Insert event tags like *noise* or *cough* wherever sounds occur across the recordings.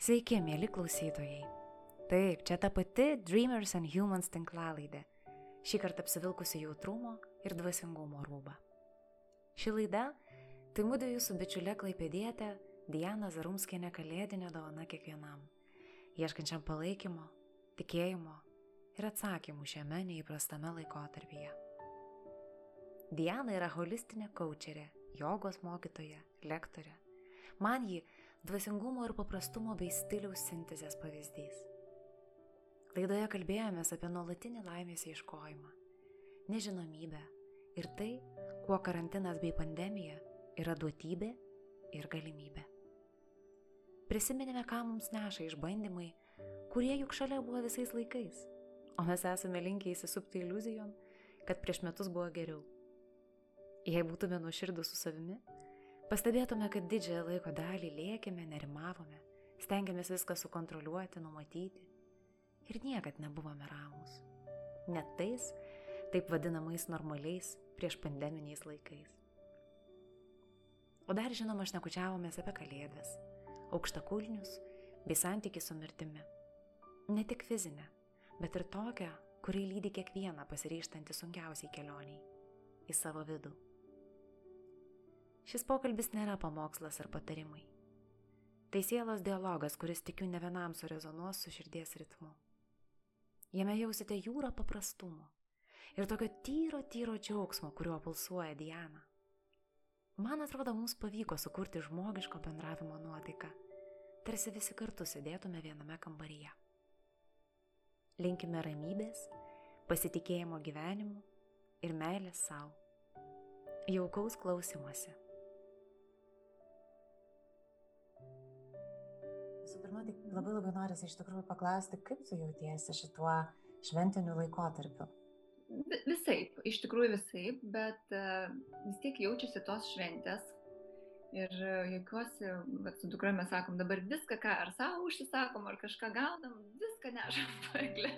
Sveiki, mėly klausytojai. Taip, čia ta pati Dreamers and Humans tinklalaidė. Šį kartą apsivilkusi jautrumo ir dvasingumo rūbą. Ši laida - tai mūdų jūsų bičiulė klaipėdėtė Diana Zarumskienė kalėdinė dovana kiekvienam, ieškančiam palaikymo, tikėjimo ir atsakymų šiame neįprastame laikotarpyje. Diana yra holistinė kočerė, jogos mokytoja, lektorė. Man ji dvasingumo ir paprastumo bei stiliaus sintezės pavyzdys. Laidoje kalbėjomės apie nuolatinį laimės ieškojimą, nežinomybę ir tai, kuo karantinas bei pandemija yra duotybė ir galimybė. Prisiminėme, ką mums neša išbandymai, kurie juk šalia buvo visais laikais, o mes esame linkę įsisupti iliuzijom, kad prieš metus buvo geriau. Jei būtume nuoširdus su savimi, Pastebėtume, kad didžiąją laiko dalį lėkėme, nerimavome, stengiamės viską sukontroliuoti, numatyti ir niekad nebuvome ramus. Net tais, taip vadinamais normaliais, prieš pandeminiais laikais. O dar žinoma, šnekučiavomės apie kalėdas, aukštakulnius bei santykių su mirtimi. Ne tik fizinę, bet ir tokią, kuri lydi kiekvieną pasiryštantį sunkiausiai kelioniai į savo vidų. Šis pokalbis nėra pamokslas ar patarimai. Tai sielos dialogas, kuris tikiu ne vienam surezonuos su širdies ritmu. Jame jausite jūrą paprastumo ir tokio tyro, tyro džiaugsmo, kuriuo pulsuoja Diana. Man atrodo, mums pavyko sukurti žmogiško bendravimo nuotaiką, tarsi visi kartu sėdėtume viename kambaryje. Linkime ramybės, pasitikėjimo gyvenimu ir meilės savo. Jaukaus klausimuose. Visų pirma, tai labai labai norisi iš tikrųjų paklausti, kaip tu jautiesi šituo šventiniu laikotarpiu. Visaip, iš tikrųjų visaip, bet uh, vis tiek jaučiasi tos šventės. Ir jokiuosi, bet su dukra mes sakom, dabar viską, ką ar savo užsisakom, ar kažką gaunam, viską nešam *laughs* paglę.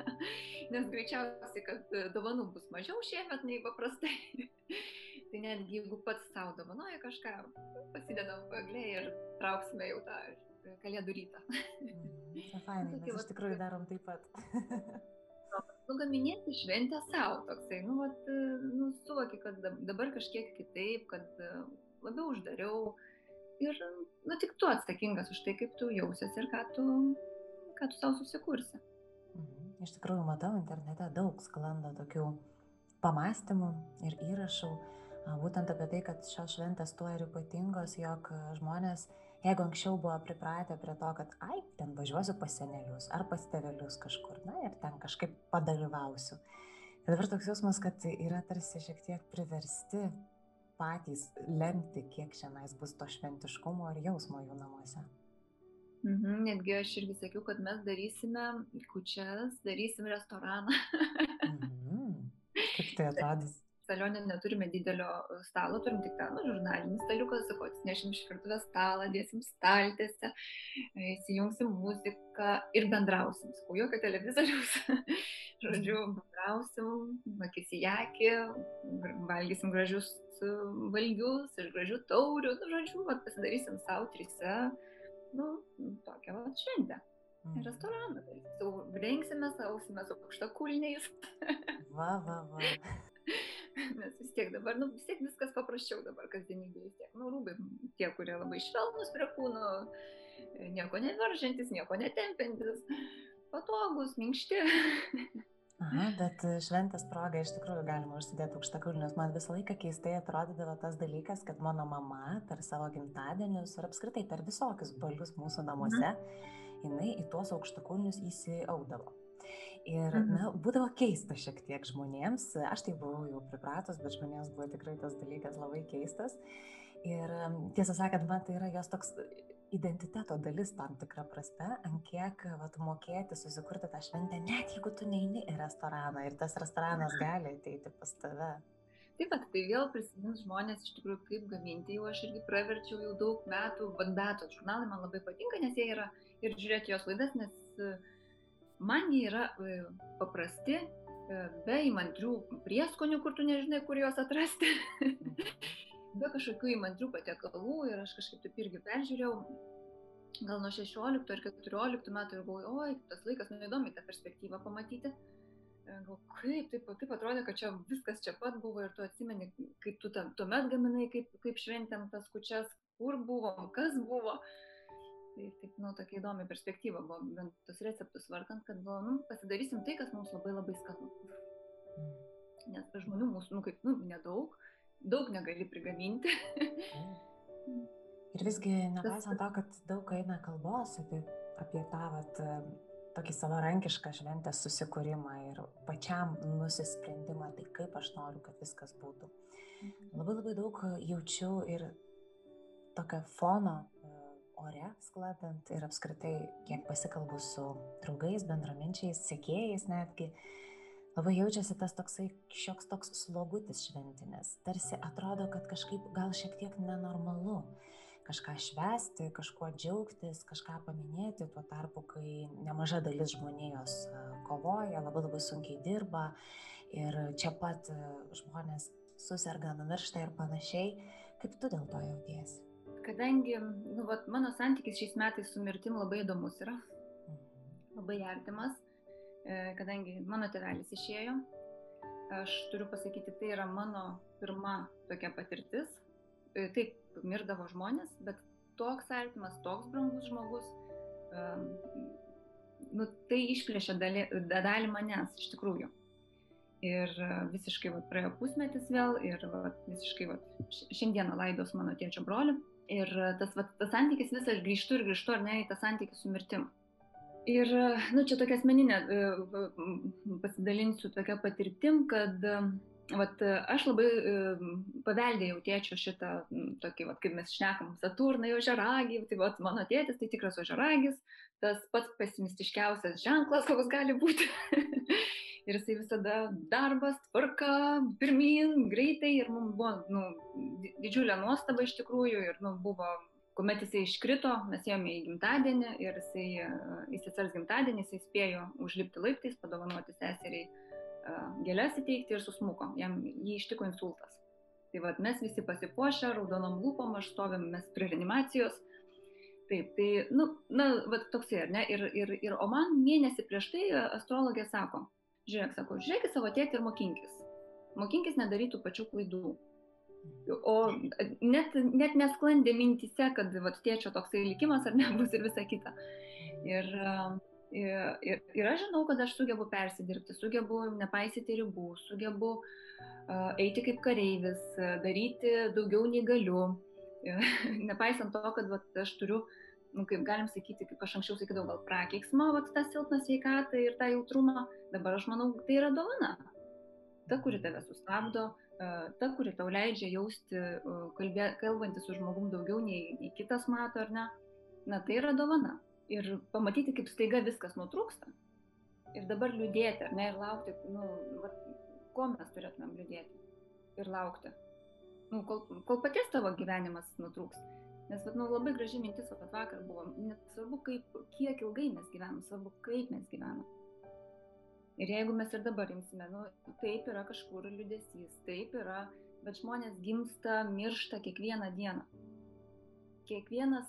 Nes greičiausiai, kad dovanų bus mažiau šiemet nei paprastai. *laughs* tai netgi jeigu pats savo dovanoja kažką, pasidedam paglę ir trauksime jau tą kalėdų rytą. *laughs* Mm, fainai, mes iš tikrųjų darom taip pat. *laughs* Nugaminėti šventę savo toksai, nu, vat, nu, suvoki, kad dabar kažkiek kitaip, kad labiau uždariau ir, nu, tik tu atsakingas už tai, kaip tu jausies ir ką tu, ką tu savo susikursi. Mhm. Iš tikrųjų, matau internete daug sklando tokių pamastymų ir įrašų, būtent apie tai, kad šios šventės tuo ir ypatingos, jog žmonės Jeigu anksčiau buvo pripratę prie to, kad, ai, ten važiuosiu pas senelius ar pas tevelius kažkur, na ir ten kažkaip padalyvausiu. Ir dabar toks jausmas, kad yra tarsi šiek tiek priversti patys lemti, kiek šiandien bus to šventiškumo ir jausmo jų namuose. Mhm, netgi aš irgi sakiau, kad mes darysime kučias, darysim restoraną. mhm. Kaip tai *laughs* atrodys? Salione neturime didelio e, stalo, turim tik tą nu, žurnalinį staliuką, sakau, atsinešim iš virtuvės stalą, dėsim staltėse, įsijungsim muziką ir bendrausim. Sakau, jokio televizoriaus, *laughs* žodžiu, bendrausim, akis į akį, valgysim gražius e, valgius iš gražių taurių, nu, žodžiu, vat, pasidarysim savo trise, nu, tokią vat šventę. Mm. Restoraną, rengsime, sausime su aukštakulniais. va, va, va. Nes vis tiek dabar, nu, vis tiek viskas paprasčiau dabar kasdienybėje. Vis tiek, nu, rūbai tie, kurie labai švelnus prie kūno, nieko nevaržantis, nieko netempiantis, patogus, minkšti. Aha, bet šventės proga iš tikrųjų galima užsidėti aukštakulnius. Man visą laiką keistai atrodydavo tas dalykas, kad mano mama per savo gimtadienius ir apskritai per visokius balius mūsų namuose, mhm. jinai į tuos aukštakulnius įsiaudavo. Ir, na, būdavo keista šiek tiek žmonėms, aš tai buvau jau pripratus, bet žmonėms buvo tikrai tas dalykas labai keistas. Ir tiesą sakant, man tai yra jos toks identiteto dalis tam tikrą prasme, ant kiek vat, mokėti susikurti tą šventę, net jeigu tu neini į restoraną ir tas restoranas gali ateiti pas tave. Taip pat, tai vėl prisimins žmonės iš tikrųjų kaip gaminti, jau aš irgi praverčiau jau daug metų, Bagdato žurnalai man labai patinka, nes jie yra ir žiūrėti jos laidas, nes man jie yra e, paprasti, e, be įmantrių prieskonių, kur tu nežinai, kur juos atrasti, be kažkokių įmantrių patiekalų ir aš kažkaip taip irgi peržiūrėjau. gal nuo 16 ar 14 metų ir galvoju, oi, tas laikas, nu įdomi tą perspektyvą pamatyti. E, gal kaip, taip, taip atrodė, kad čia viskas čia pat buvo ir tu atsimeni, kaip tu ten tuomet gaminai, kaip, kaip šventėm tas kučias, kur buvom, kas buvo. Tai taip, nu, tokia įdomi perspektyva buvo, bent tos receptus varkant, kad buvo, nu, pasidarysim tai, kas mums labai labai skanu. Mm. Nes žmonių mūsų, nu, kaip, nu, nedaug, daug negali prigaminti. Ir visgi, nepaisant to, kad daug eina kalbos apie, apie tą vat, tokį savarankišką šventės susikūrimą ir pačiam nusisprendimą, tai kaip aš noriu, kad viskas būtų. Mhm. Labai labai daug jaučiu ir tokio fono ore sklandant ir apskritai, kiek pasikalbu su draugais, bendraminčiais, sėkėjais netgi, labai jaučiasi tas toksai šioks toks slogutis šventinis. Tarsi atrodo, kad kažkaip gal šiek tiek nenormalu kažką švęsti, kažkuo džiaugtis, kažką paminėti, tuo tarpu, kai nemaža dalis žmonijos kovoja, labai labai sunkiai dirba ir čia pat žmonės susirga, numiršta ir panašiai, kaip tu dėl to jautiesi? Kadangi nu, vat, mano santykis šiais metais su mirtim labai įdomus yra, mhm. labai artimas, e, kadangi mano tėvelis išėjo, aš turiu pasakyti, tai yra mano pirma tokia patirtis. E, taip, mirdavo žmonės, bet toks artimas, toks brangus žmogus, um, nu, tai išplėšė dalį, dalį manęs iš tikrųjų. Ir visiškai va, praėjo pusmetis vėl ir va, visiškai va, šiandieną laidos mano tėčio broliu. Ir tas, va, tas santykis vis aš grįžtu ir grįžtu, ar ne, į tą santykį su mirtim. Ir, nu, čia tokia asmeninė, pasidalinsiu tokia patirtim, kad vat, aš labai e, paveldėjau tėčio šitą tokį, vat, kaip mes šnekam, Saturną, jo žaragį, tai vat, mano tėtis tai tikras ožaragis, tas pats pesimistiškiausias ženklas, koks gali būti. *laughs* ir jisai visada darbas, tvarka, pirmin, greitai ir mums buvo nu, didžiulė nuostaba iš tikrųjų ir nu, buvo, kuomet jisai iškrito, mes ėjome į gimtadienį ir jisai, į sesers gimtadienį jisai spėjo užlipti laiptais, padovanoti seseriai gėlės įteikti ir susmuko, jam jį ištiko insultas. Tai vad mes visi pasipuošę, raudonom lūpom, aš stovim mes prie reanimacijos. Taip, tai, nu, na, va toksai, ar ne? Ir, ir, ir, o man mėnesį prieš tai astrologė sako, žiūrėk, sako, žiūrėk į savo tėtį ir mokinkis. Mokinkis nedarytų pačių klaidų. O net, net nesklandė mintise, kad va, tėčio toksai likimas ar nebus *laughs* ir visa kita. Ir, uh, Ir, ir, aš žinau, kad aš sugebu persidirbti, sugebu nepaisyti ribų, sugebu uh, eiti kaip kareivis, daryti daugiau nei galiu. *laughs* Nepaisant to, kad vat, aš turiu, nu, kaip galim sakyti, kaip aš anksčiau sakydavau, gal prakeiksmą, vat, tą silpną sveikatą ir tą jautrumą, dabar aš manau, tai yra dovana. Ta, kuri tave sustabdo, ta, kuri tau leidžia jausti, kalbė, kalbantį su žmogum daugiau nei, nei kitas mato, ar ne, na tai yra dovana ir pamatyti, kaip staiga viskas nutrūksta. Ir dabar liūdėti, ar ne, ir laukti, nu, va, ko mes turėtumėm liūdėti ir laukti. Nu, kol, kol paties tavo gyvenimas nutrūks. Nes, vat, nu, labai graži mintis, vat, vakar buvo, net svarbu, kaip, kiek ilgai mes gyvenam, svarbu, kaip mes gyvenam. Ir jeigu mes ir dabar imsime, nu, taip yra kažkur liūdėsys, taip yra, bet žmonės gimsta, miršta kiekvieną dieną kiekvienas,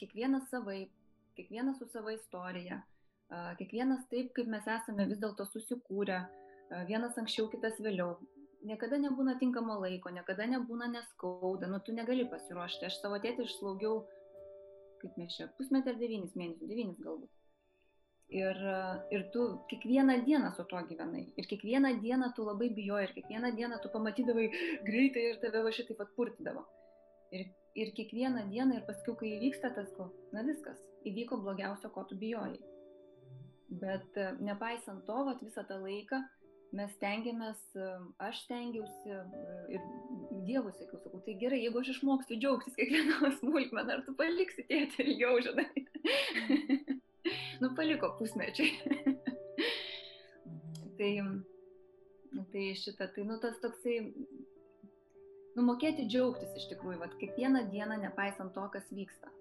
kiekvienas savaip, kiekvienas su savo istorija, kiekvienas taip, kaip mes esame vis dėlto susikūrę, vienas anksčiau, kitas vėliau. Niekada nebūna tinkamo laiko, niekada nebūna neskauda, nu tu negali pasiruošti. Aš savo tėtį išslaugiau, kaip mes čia, pusmetį ar devynis mėnesius, devynis galbūt. Ir, ir tu kiekvieną dieną su tuo gyvenai. Ir kiekvieną dieną tu labai bijojai, ir kiekvieną dieną tu pamatydavai greitai ir tave va šitaip atpurtydavo. Ir ir kiekvieną dieną ir paskui, kai įvyksta tas, ko, na viskas, įvyko blogiausio, ko tu bijojai. Bet nepaisant to, vat, visą tą laiką mes stengiamės, aš stengiausi ir Dievui sakiau, sakau, tai gerai, jeigu aš išmoksiu džiaugtis kiekvieną smulkmeną, ar tu paliksi tėti ilgiau, žinai. *laughs* nu, paliko pusmečiai. tai, tai šitą, tai nu tas toksai nu, mokėti džiaugtis iš tikrųjų, vat, kiekvieną dieną, nepaisant to, kas vyksta.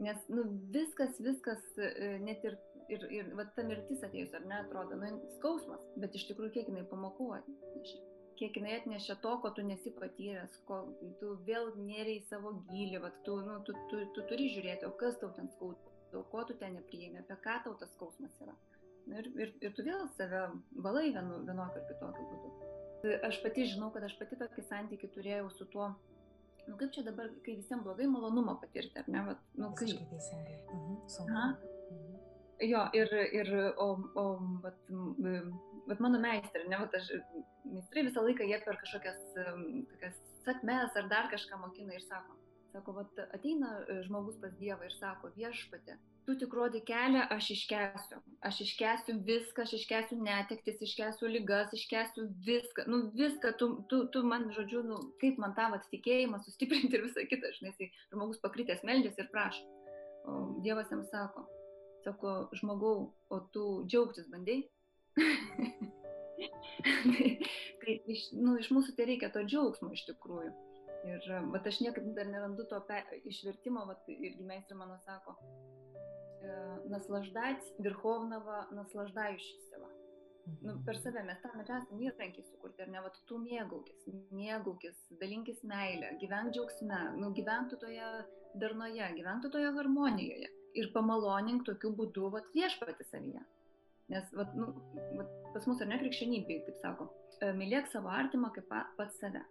Nes nu, viskas, viskas, e, net ir, ir, ir vat, ta mirtis atėjus, ar ne, atrodo, nu, skausmas, bet iš tikrųjų kiek jinai pamokų atnešė, kiek jinai atnešė to, ko tu nesi patyręs, ko tu vėl į savo gilį, vat, tu, nu, tu, tu, tu turi žiūrėti, o kas tau ten skauda, ko tu ten nepriėmė, apie ką tau tas skausmas yra. Ir, ir, ir tu vėl save valai vienu, vienokiu ar kitokiu būdu. Aš pati žinau, kad aš pati tokį santykių turėjau su tuo, nu kaip čia dabar, kai visiems blogai malonumą patirti, ar ne? Vat, nu, kaip teisingai. Mhm, sunku. Mhm. Jo, ir, ir o, o vat, vat mano meistrė, ne, vat aš, meistrai visą laiką jie per kažkokias tokias sakmes ar dar kažką mokina ir sako, sako, vat ateina žmogus pas Dievą ir sako, viešpatė, tu tik rodi kelią, aš iškesiu. Aš iškesiu viską, aš iškesiu netektis, iškesiu lygas, iškesiu viską, nu viską, tu, tu, tu man, žodžiu, nu, kaip man tavo tikėjimą sustiprinti ir visą kitą, žinai, žmogus pakritęs meldžiasi ir prašo. O Dievas jam sako, Sako, žmogau, o tu džiaugtis bandai? *laughs* tai, tai iš, nu, iš mūsų tai reikia to džiaugsmo iš tikrųjų. Ir bet aš niekaip dar nerandu to pe, išvertimo, vat, irgi meistrė mano sako, e, naslaždats Virhovnava naslaždajušyseva. Mhm. Nu, per mhm. save mes tam ir esame įrankiai sukurti, ar ne, vat, tu mėgaukis, mėgaukis, dalinkis meilę, gyvenk džiaugsme, nu, gyventų toje darnoje, gyventų toje harmonijoje ir pamalonink tokiu būdu vat viešpati savyje. Nes vat, nu, vat, pas mus ar ne krikščionybė, kaip sako, mylėk savo artimą kaip pats save.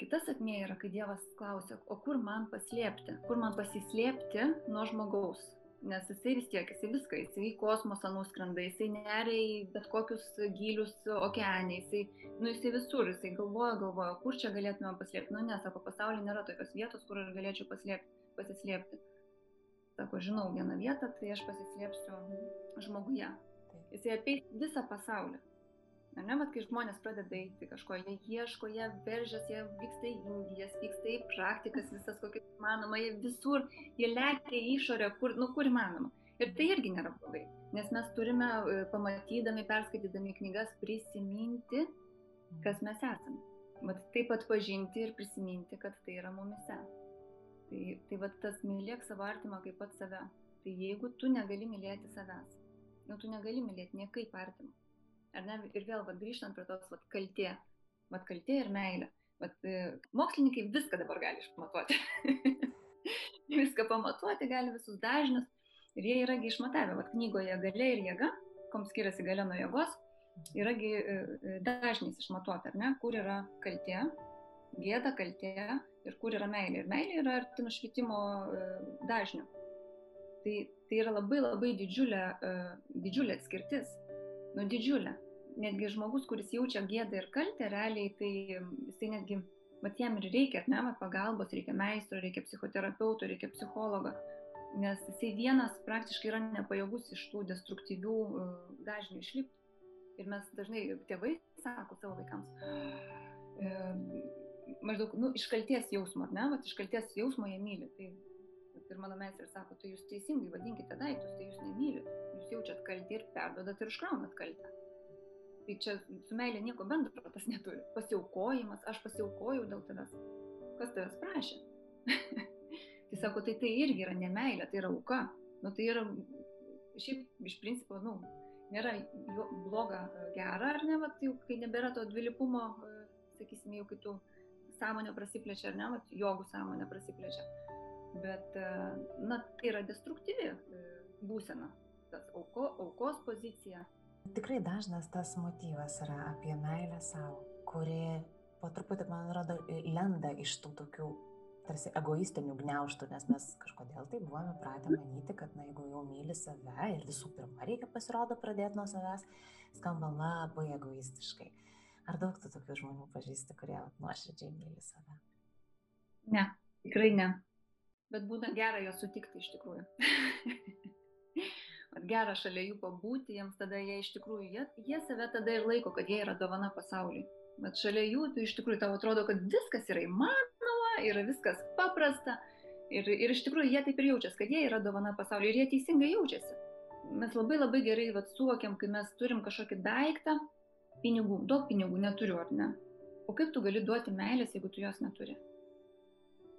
Kita sakmė yra, kai Dievas klausia, o kur man paslėpti, kur man pasislėpti nuo žmogaus, nes jisai vis tiek, jisai viską, jisai į kosmosą nuskrenda, jisai neria į bet kokius gilius okeanė, jisai, nu, jisai visur, jisai galvoja, galvoja, kur čia galėtume paslėpti. Nu, ne, sako, pasaulyje nėra tokios vietos, kur aš galėčiau paslėpti, pasislėpti. Sako, žinau vieną vietą, tai aš pasislėpsiu žmoguje. Jisai apeis visą pasaulį. Ar ne, bet kai žmonės pradeda eiti kažko, jie ieško, jie veržės, jie vyksta į Indijas, vyksta į praktikas visas, kokias įmanoma, jie visur, jie lekia į išorę, kur, nu, kur įmanoma. Ir tai irgi nėra blogai, nes mes turime, pamatydami, perskaitydami knygas, prisiminti, kas mes esame. Vat taip pat pažinti ir prisiminti, kad tai yra mumise. Tai, tai vat tas mylėk savo artimą kaip pat save. Tai jeigu tu negali mylėti savęs, nu tu negali mylėti niekaip artimą Ar ne? Ir vėl vat, grįžtant prie tos vat, kaltė, vat, kaltė ir meilė. Vat, e, mokslininkai viską dabar gali išmatuoti. *laughs* viską pamatuoti, gali visus dažnius. Ir jie yragi išmatavę, vat, knygoje galia ir jėga, kom skiriasi galia nuo jėgos, yragi e, e, dažniais išmatuoti, ar ne, kur yra kaltė, gėda, kaltė ir kur yra meilė. Ir meilė yra arti nušvitimo dažnių. Tai, tai yra labai labai didžiulė, didžiulė atskirtis. Nu, didžiulė netgi žmogus, kuris jaučia gėdą ir kaltę, realiai tai jisai netgi, mat jam ir reikia, ne, mat pagalbos, reikia meistro, reikia psichoterapeuto, reikia psichologą, nes jisai vienas praktiškai yra nepajėgus iš tų destruktyvių uh, dažnių išlipti. Ir mes dažnai tėvai sako savo vaikams, e, maždaug, nu, iškalties jausmo, ar ne, vat iškalties jausmo jie myli. Tai ir mano meistrė sako, tai jūs teisingai vadinkite daiktus, tai jūs nemylit, jūs jaučiat kaltį ir perdodat ir užkraunat kaltę. Tai čia su meilė nieko bendro tas neturi. Pasiaukojimas, aš pasiaukojau dėl tavęs. Kas tavęs prašė? *laughs* tai sako, tai tai irgi yra ne meilė, tai yra auka. Nu, tai yra, šiaip iš principo, nu, nėra bloga, gera, ar ne, va, tai kai nebėra to dvilipumo, sakysime, jau kai tu sąmonė prasiplečia, ar ne, va, jogų sąmonė prasiplečia. Bet, na, tai yra destruktyvi būsena, tas auko, aukos pozicija Tikrai dažnas tas motyvas yra apie meilę savo, kuri po truputį, man atrodo, lenda iš tų tokių tarsi egoistinių gniauštų, nes mes kažkodėl tai buvome pratę manyti, kad na, jeigu jau myli save ir visų pirma reikia pasirodo pradėti nuo savęs, skamba labai egoistiškai. Ar daug tu tokių žmonių pažįsti, kurie nuoširdžiai myli save? Ne, tikrai ne. Bet būna gera jo sutikti iš tikrųjų. *laughs* gera šalia jų pabūti, jiems tada jie iš tikrųjų, jie, jie save tada ir laiko, kad jie yra dovana pasauliui. Bet šalia jų, tai iš tikrųjų tau atrodo, kad viskas yra įmanoma, yra viskas paprasta. Ir, ir iš tikrųjų jie taip ir jaučiasi, kad jie yra dovana pasauliui ir jie teisingai jaučiasi. Mes labai labai gerai vat, suvokiam, kai mes turim kažkokį daiktą, pinigų, daug pinigų neturiu, ar ne? O kaip tu gali duoti meilės, jeigu tu jos neturi?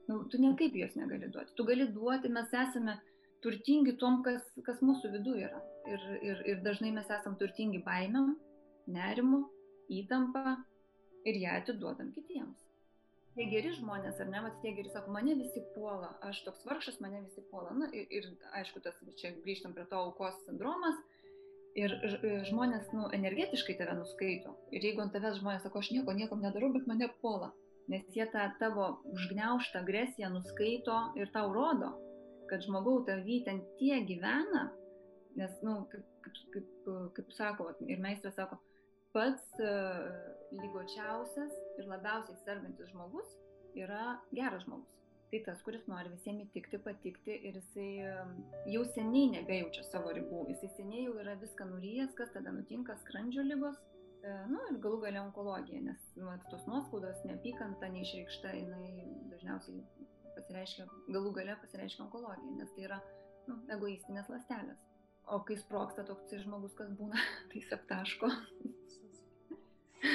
Nu, tu niekaip jos negali duoti. Tu gali duoti, mes esame turtingi tom, kas, kas mūsų viduje yra. Ir, ir, ir dažnai mes esam turtingi baimėm, nerimu, įtampa ir ją atiduodam kitiems. Tie geri žmonės, ar ne, mat tie geri sako, mane visi puola, aš toks vargšas, mane visi puola. Na ir, ir aišku, tas čia grįžtam prie to aukos sindromas. Ir žmonės, nu, energetiškai tave nuskaito. Ir jeigu ant tavęs žmonės sako, aš nieko, niekam nedarau, bet mane puola. Nes jie tą tavo užgneuštą agresiją nuskaito ir tau rodo, kad žmogau tavy ten tie gyvena, nes, na, nu, kaip, kaip, kaip, kaip sako, ir meistras sako, pats uh, lygočiausias ir labiausiai sergantis žmogus yra geras žmogus. Tai tas, kuris nori visiems įtikti, patikti ir jisai jau seniai nebejaučia savo ribų, jisai seniai jau yra viską nurijęs, kas tada nutinka, skrandžio lygos, e, nu ir galų galia onkologija, nes nu, tos nuoskaudos, neapykanta, neišreikšta, jinai dažniausiai pasireiškia, galų galia pasireiškia onkologija, nes tai yra nu, egoistinės lastelės. O kai sproksta toks žmogus, kas būna, *laughs* tai aptaško.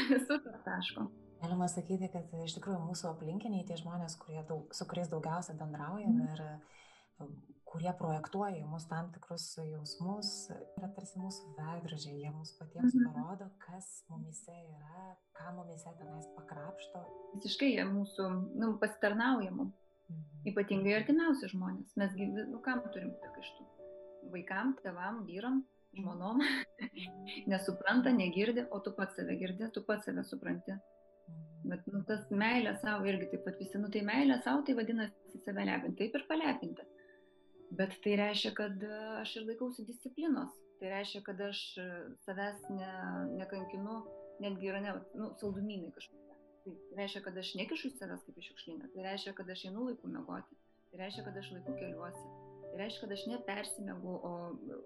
Visus aptaško. Galima sakyti, kad iš tikrųjų mūsų aplinkiniai, tie žmonės, daug, su kuriais daugiausia bendraujam mm. ir e, kurie projektuoja į mus tam tikrus jausmus, yra tarsi mūsų veidrodžiai, jie mums patiems mm. parodo, kas mumise yra, ką mumise tenais pakrapšto. Visiškai jie mūsų nu, pasitarnauja mums. Ypatingai artimiausi žmonės. Mesgi, nu, kam turim priekaištų? vaikam, tevam, vyram, žmonom, *laughs* nesupranta, negirdi, o tu pats save girdi, tu pats save supranti. Bet nu, tas meilė savo irgi taip pat visi, nu tai meilė savo, tai vadinasi save lepinti, taip ir palepinti. Bet tai reiškia, kad e, aš ir laikausi disciplinos, tai reiškia, kad aš e, savęs ne, nekankinu, netgi yra ne, nu, saldumynai kažkokie. Tai reiškia, kad aš nekišu savęs kaip iš šiukšlyną, tai reiškia, kad aš einu laiku mėgoti, tai reiškia, kad aš laiku keliuosi, Tai reiškia, kad aš nepersimegu, o,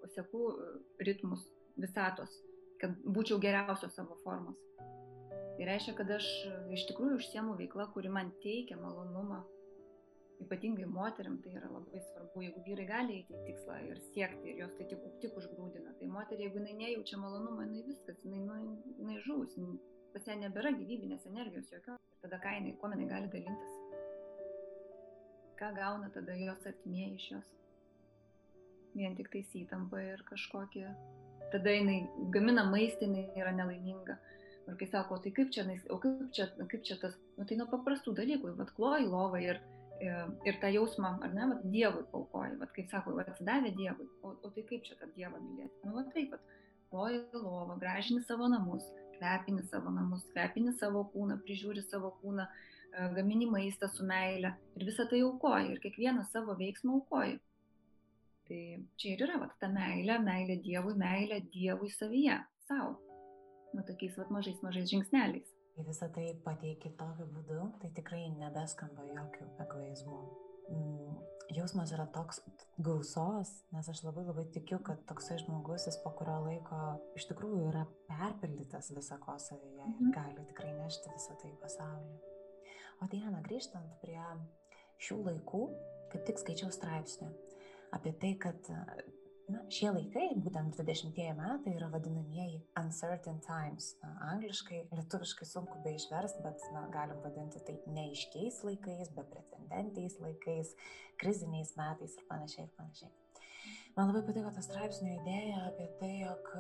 o seku e, ritmus visatos, kad būčiau geriausios savo formos. Tai reiškia, kad aš e, iš tikrųjų užsiemu veiklą, kuri man teikia malonumą. Ypatingai moteriam tai yra labai svarbu, jeigu vyrai gali eiti į tikslą ir siekti ir jos tai tik, tik užgrūdina. Tai moteriai, jeigu jinai nejaučia malonumą, jinai viskas, jinai, nu, jinai žūs, pas ją nebėra gyvybinės energijos jokios. Ir tada ką jinai, kuo jinai gali dalintis? Ką gauna tada jos artimieji iš jos? vien tik tais įtampa ir kažkokie, tada jinai gamina maistą, jinai yra nelaiminga. Ir kai sako, tai kaip čia, o kaip čia, kaip čia tas, nu, tai nuo paprastų dalykų, vad kloji lovą ir, ir, ir tą jausmą, ar ne, vad Dievui paukoji, vad kaip sako, atsidavė Dievui, o, o tai kaip čia tą Dievą mylėti. Nu, va taip, vad kloji lovą, gražini savo namus, kvepini savo namus, kvepini savo kūną, prižiūri savo kūną, e, gamini maistą su meile ir visą tai aukoji ir kiekvieną savo veiksmą aukoji. Tai čia ir yra vat, ta meilė, meilė Dievui, meilė Dievui savyje, savo. Nu, tokiais vat, mažais, mažais žingsneliais. Kai visą tai pateiki tokiu būdu, tai tikrai nebeskamba jokių egoizmų. Mm, jausmas yra toks gausos, nes aš labai labai tikiu, kad toksai žmogus, jis po kurio laiko iš tikrųjų yra perpildytas visako savyje ir mhm. gali tikrai nešti visą tai į pasaulį. O Diana, grįžtant prie šių laikų, kaip tik skaičiau straipsnį apie tai, kad na, šie laikai, būtent 20-ieji metai, yra vadinamieji uncertain times. Na, angliškai, lietuviškai sunku be išversti, bet na, galim vadinti tai neiškiais laikais, beprecedentiais laikais, kriziniais metais ir panašiai ir panašiai. Man labai patiko ta straipsnio idėja apie tai, jog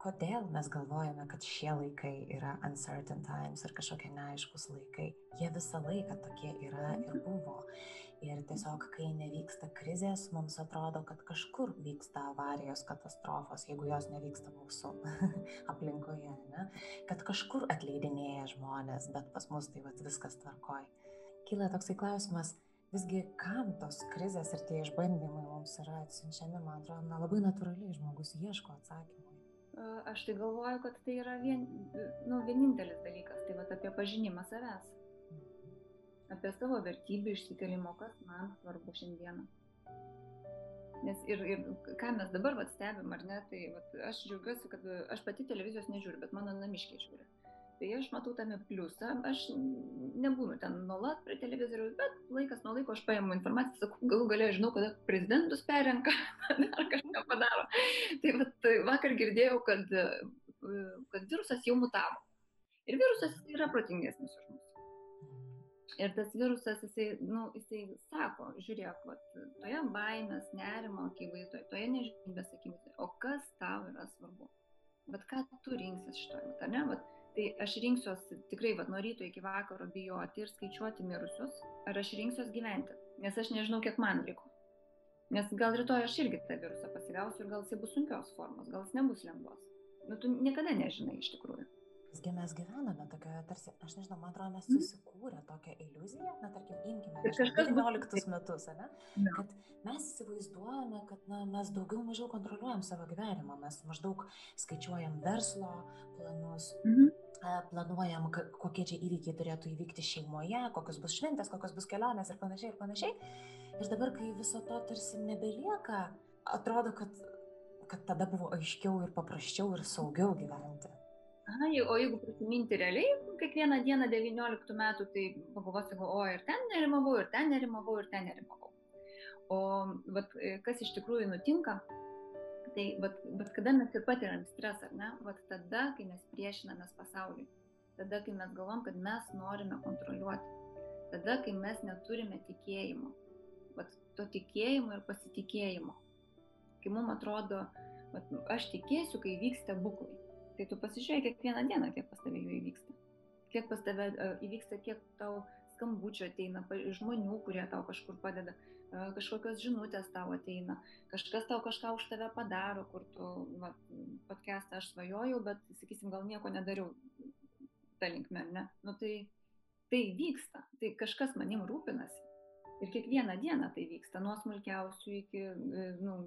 kodėl mes galvojame, kad šie laikai yra uncertain times ir kažkokie neaiškus laikai. Jie visą laiką tokie yra ir buvo. Ir tiesiog, kai nevyksta krizės, mums atrodo, kad kažkur vyksta avarijos, katastrofos, jeigu jos nevyksta mūsų *laughs* aplinkoje, ne? kad kažkur atleidinėja žmonės, bet pas mus tai vat, viskas tvarkoj. Kyla toksai klausimas, visgi kam tos krizės ir tie išbandymai mums yra atsiunčiami, man atrodo, na, labai natūraliai žmogus ieško atsakymų. Aš tai galvoju, kad tai yra vien, nu, vienintelis dalykas, tai va apie pažinimą savęs apie savo vertybių išsikelimą, kas man svarbu šiandieną. Nes ir, ir ką mes dabar vat, stebim, ar ne, tai vat, aš džiaugiuosi, kad aš pati televizijos nežiūriu, bet mano namiškiai žiūri. Tai aš matau tame pliusą, aš nebūnu ten nuolat prie televizoriaus, bet laikas nuo laiko aš paimu informaciją, sakau, galų galę žinau, kada prezidentus perenka, *laughs* ar kažką padaro. Tai vat, tai vakar girdėjau, kad, kad virusas jau mutavo. Ir virusas yra protingesnis už mus. Ir tas virusas, jisai, nu, jisai sako, žiūrėk, vat, toje baimės, nerimo akivaizdoje, toje nežinomybės akivaizdoje, o kas tau yra svarbu? Bet ką tu rinksies šitoje, ar ne? Vat, Tai aš rinksiuosi tikrai, vad, nuo ryto iki vakaro bijoti ir skaičiuoti mirusius, ar aš rinksiuosi gyventi, nes aš nežinau, kiek man liko. Nes gal rytoj aš irgi tą virusą pasigausiu ir gal jisai bus sunkios formos, gal jis nebus lengvos. Nu, tu niekada nežinai iš tikrųjų. Visgi mes gyvename tokioje, tarsi, aš nežinau, man atrodo, mes mhm. susikūrė tokią iliuziją, na, tarkim, imkime, kažkas 19 metus, ne? Kad mes įsivaizduojame, kad na, mes daugiau mažiau kontroliuojam savo gyvenimą, mes maždaug skaičiuojam verslo planus, Mhm. e, planuojam, kokie čia įvykiai turėtų įvykti šeimoje, kokios bus šventės, kokios bus kelionės ir panašiai, ir panašiai. Ir dabar, kai viso to tarsi nebelieka, atrodo, kad, kad tada buvo aiškiau ir paprasčiau ir saugiau gyventi. Aha, o jeigu prisiminti realiai, kiekvieną dieną 19 metų, tai pagalvosiu, o ir ten nerimavau, ir ten nerimavau, ir ten nerimavau. O vat, kas iš tikrųjų nutinka, tai vat, vat kada mes ir patiriam stresą, ne? Vat tada, kai mes priešinamės pasauliui, tada, kai mes galvom, kad mes norime kontroliuoti, tada, kai mes neturime tikėjimo, vat, to tikėjimo ir pasitikėjimo. Kai mums atrodo, vat, aš tikėsiu, kai vyksta buklai. Tai tu pasižiūrėk kiekvieną dieną, kiek pas tave jų įvyksta. Kiek pas tave uh, įvyksta, kiek tau skambučio ateina žmonių, kurie tau kažkur padeda, uh, kažkokios žinutės tau ateina, kažkas tau kažką už tave padaro, kur tu, va, podcastą aš svajojau, bet, sakysim, gal nieko nedariau tą linkmę, ne? Nu tai, tai vyksta, tai kažkas manim rūpinasi. Ir kiekvieną dieną tai vyksta, nuo smulkiausių iki e, nu,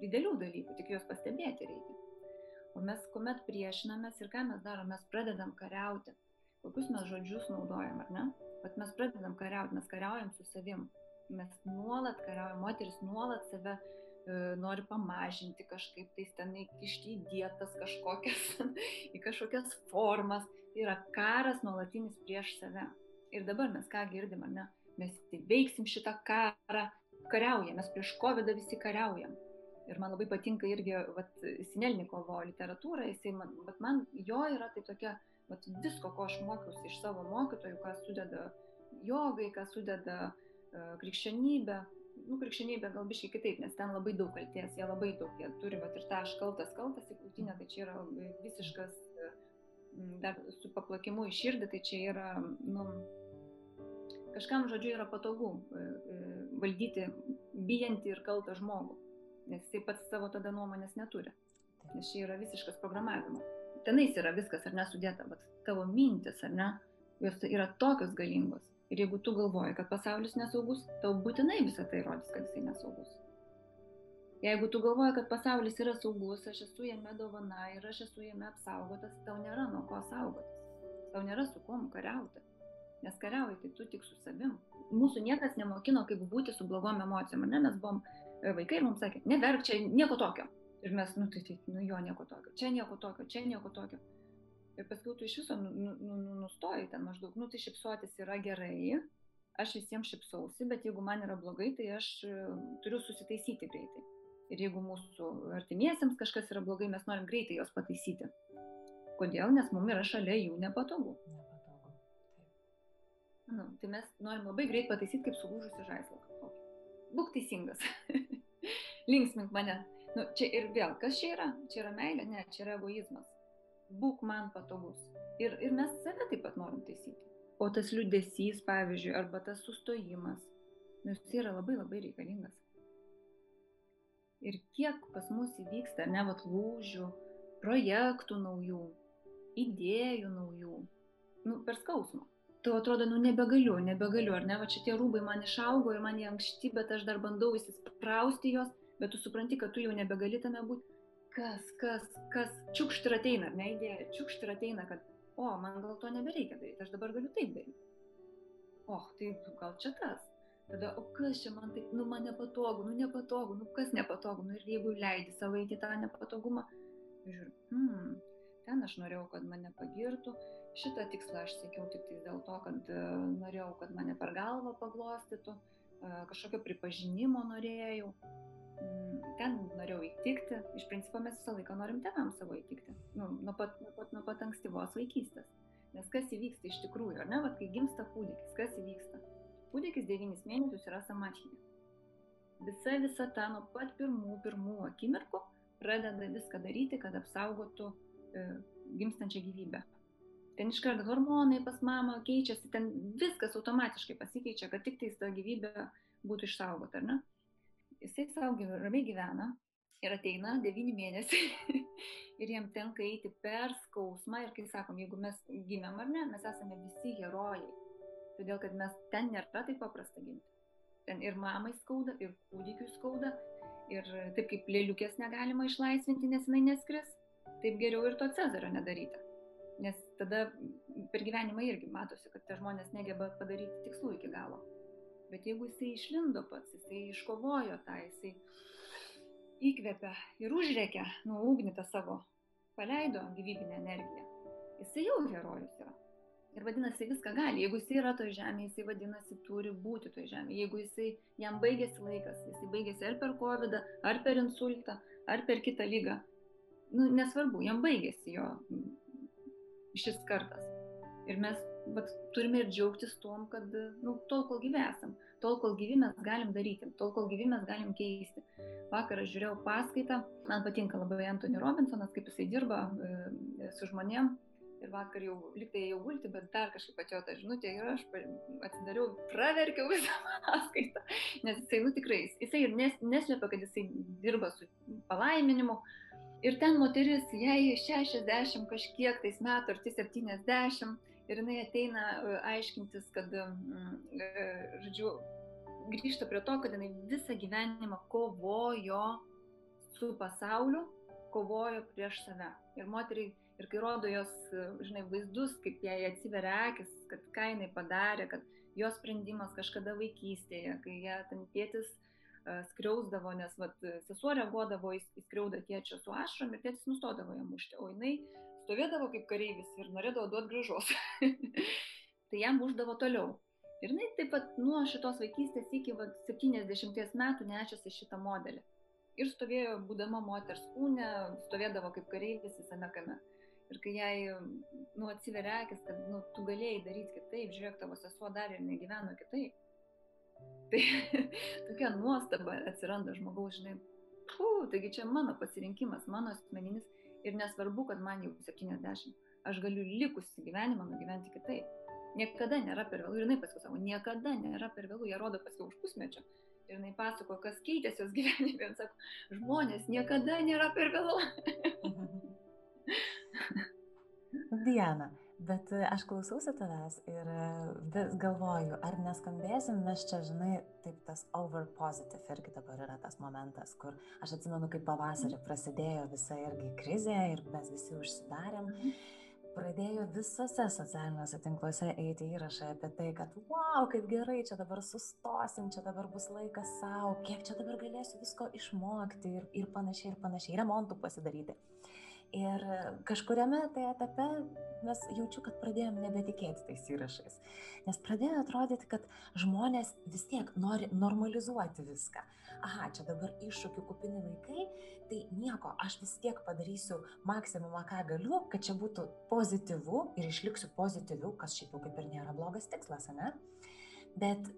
didelių dalykų, tik juos pastebėti reikia. O mes, kuomet priešinamės ir ką mes darom, mes pradedam kariauti. Kokius mes žodžius naudojam, ar ne? Bet mes pradedam kariauti, mes kariaujam su savim. Mes nuolat kariaujam, moteris nuolat save e, nori pamažinti kažkaip, tai ten įkišti į dietas kažkokias, *laughs* į kažkokias formas. Tai yra karas nuolatinis prieš save. Ir dabar mes ką girdim, ar ne? Mes įveiksim šitą karą, kariaujam, mes prieš COVID visi kariaujam. Ir man labai patinka irgi, vat, Sinelnikovo literatūra, jisai, man, bet man jo yra tai tokia, vat, visko, ko aš mokiausi iš savo mokytojų, ką sudeda jogai, ką sudeda uh, krikščionybė. Nu, krikščionybė gal biškai kitaip, nes ten labai daug kalties, jie labai daug, jie turi, vat, ir tą aš kaltas, kaltas į krūtinę, tai čia yra visiškas, e, dar su paplakimu į širdį, tai čia yra, nu, kažkam žodžiu yra patogu e, e, valdyti bijantį ir kaltą žmogų nes jisai pats savo tada nuomonės neturi. Nes čia yra visiškas programavimas. Tenais yra viskas, ar nesudėta, bet tavo mintis, ar ne, jos yra tokios galingos. Ir jeigu tu galvoji, kad pasaulis nesaugus, tau būtinai visą tai rodys, kad jisai nesaugus. Jeigu tu galvoji, kad pasaulis yra saugus, aš esu jame dovana ir aš esu jame apsaugotas, tau nėra nuo ko saugotis. Tau nėra su kuom kariauti. Nes kariauji tai tu tik su savim. Mūsų niekas nemokino, kaip būti su blogom emocijom. Ne, mes buvom vaikai ir mums sakė, neverk čia nieko tokio. Ir mes, nu tai, tai, nu jo nieko tokio, čia nieko tokio, čia nieko tokio. Ir paskui tu iš viso nu, nu, nu, nustoji ten maždaug, nu tai šipsuotis yra gerai, aš visiems šipsausi, bet jeigu man yra blogai, tai aš turiu susitaisyti greitai. Ir jeigu mūsų artimiesiems kažkas yra blogai, mes norim greitai juos pataisyti. Kodėl? Nes mums yra šalia jų nepatogu. Nepatogu. Nu, tai mes norim labai greit pataisyti kaip sulūžusi žaislą. Būk teisingas. *laughs* Linksmink mane. Nu, čia ir vėl, kas čia yra? Čia yra meilė? Ne, čia yra egoizmas. Būk man patogus. Ir, ir mes save taip pat norim taisyti. O tas liudesys, pavyzdžiui, arba tas sustojimas, nu, jis yra labai labai reikalingas. Ir kiek pas mus įvyksta, ne, vat lūžių, projektų naujų, idėjų naujų, nu, per skausmą tu atrodo, nu nebegaliu, nebegaliu, ar ne, va čia tie rūbai man išaugo ir man jie ankšti, bet aš dar bandau įsisprausti juos, bet tu supranti, kad tu jau nebegali tame būti. Kas, kas, kas, čiukšt ir ateina, ne idėja, čiukšt ir ateina, kad, o, man gal to nebereikia daryti, aš dabar galiu taip daryti. O, tai gal čia tas. Tada, o kas čia man taip, nu man nepatogu, nu nepatogu, nu kas nepatogu, nu ir jeigu leidi savo eiti tą nepatogumą, žiūriu, hmm, ten aš norėjau, kad mane pagirtų, šitą tikslą aš siekiau tik tai dėl to, kad norėjau, kad mane per galvą paglostytų, kažkokio pripažinimo norėjau, ten norėjau įtikti, iš principo mes visą laiką norim tėvam savo įtikti, nu, nuo, pat, nuo, pat, nuo pat ankstyvos vaikystės. Nes kas įvyksta iš tikrųjų, ar ne, Vat, kai gimsta kūdikis, kas įvyksta? Kūdikis devynis mėnesius yra samačinė. Visa visa ta nuo pat pirmų, pirmų akimirkų pradeda viską daryti, kad apsaugotų e, gimstančią gyvybę ten iškart hormonai pas mamą keičiasi, ten viskas automatiškai pasikeičia, kad tik tai ta gyvybė būtų išsaugota, ar ne? Jisai savo ramiai gyvena ir ateina 9 mėnesiai *laughs* ir jam tenka eiti per skausmą ir kai sakom, jeigu mes gimėm ar ne, mes esame visi herojai, todėl kad mes ten nėra taip paprasta gimti. Ten ir mamai skauda, ir kūdikiui skauda, ir taip kaip lėliukės negalima išlaisvinti, nes jinai neskris, taip geriau ir to Cezario nedaryti. Nes tada per gyvenimą irgi matosi, kad tie žmonės negeba padaryti tikslų iki galo. Bet jeigu jisai išlindo pats, jisai iškovojo tą, jisai įkvepia ir užrėkia nuo ugnį tą savo, paleido gyvybinę energiją, jisai jau herojus yra. Ir vadinasi, viską gali. Jeigu jisai yra toje žemėje, jisai vadinasi, turi būti toje žemėje. Jeigu jisai, jam baigėsi laikas, jisai baigėsi ar per COVID, ar per insultą, ar per kitą lygą, nu, nesvarbu, jam baigėsi jo šis kartas. Ir mes vat, turime ir džiaugtis tom, kad nu, tol, kol gyvi esam, tol, kol gyvi mes galim daryti, tol, kol gyvi mes galim keisti. Vakar aš žiūrėjau paskaitą, man patinka labai Anthony Robinsonas, kaip jisai dirba e, su žmonėm. Ir vakar jau liktai jau gulti, bet dar kažkaip atėjo ta žinutė ir aš atsidariau, praverkiau visą *laughs* paskaitą. Nes jisai, nu tikrai, jisai ir nes, neslėpia, kad jisai dirba su palaiminimu, Ir ten moteris, jai 60 kažkiek tais metų, ar tai 70, ir jinai ateina e, aiškintis, kad, e, žodžiu, grįžta prie to, kad jinai visą gyvenimą kovojo su pasauliu, kovojo prieš save. Ir moteriai, ir kai rodo jos, e, žinai, vaizdus, kaip jai atsiveria akis, kad ką jinai padarė, kad jos sprendimas kažkada vaikystėje, kai ją ten tėtis skriausdavo, nes vat, sesuo reaguodavo į skriaudą tėčio su ašrom ir tėtis nustodavo ją mušti, o jinai stovėdavo kaip kareivis ir norėdavo duoti gražos. *laughs* tai jam uždavo toliau. Ir jinai taip pat nuo šitos vaikystės iki vat, 70 metų nešėsi šitą modelį. Ir stovėjo, būdama moters kūne, stovėdavo kaip kareivis visame kame. Ir kai jai, nu, atsiveria akis, kad, nu, tu galėjai daryti kitaip, žiūrėk, tavo sesuo dar ir negyveno kitaip *laughs* Tai tokia nuostaba atsiranda žmogaus, žinai, pū, taigi čia mano pasirinkimas, mano asmeninis ir nesvarbu, kad man jau 70, aš galiu likusi gyvenimą nugyventi kitaip. Niekada nėra per vėlų. Ir jinai paskui savo, niekada nėra per vėlų, jie rodo paskui už pusmečio. Ir jinai pasako, kas keitėsi jos *laughs* gyvenime. Ir sako, žmonės, niekada nėra per vėlų. Diana, Bet e, aš klausausi tavęs ir e, vis galvoju, ar neskambėsim mes čia, žinai, taip tas over positive irgi dabar yra tas momentas, kur aš atsimenu, kaip pavasarį prasidėjo visa irgi krizė ir mes visi užsidarėm. Pradėjo visose socialiniuose tinkluose eiti įrašai apie tai, kad wow, kaip gerai, čia dabar sustosim, čia dabar bus laikas savo, kiek čia dabar galėsiu visko išmokti ir, ir panašiai, ir panašiai, remontų pasidaryti. Ir kažkuriame tai etape mes jaučiu, kad pradėjom nebetikėti tais įrašais. Nes pradėjo atrodyti, kad žmonės vis tiek nori normalizuoti viską. Aha, čia dabar iššūkių kupini laikai, tai nieko, aš vis tiek padarysiu maksimumą, ką galiu, kad čia būtų pozityvu ir išliksiu pozityviu, kas šiaip jau kaip ir nėra blogas tikslas, ne? Bet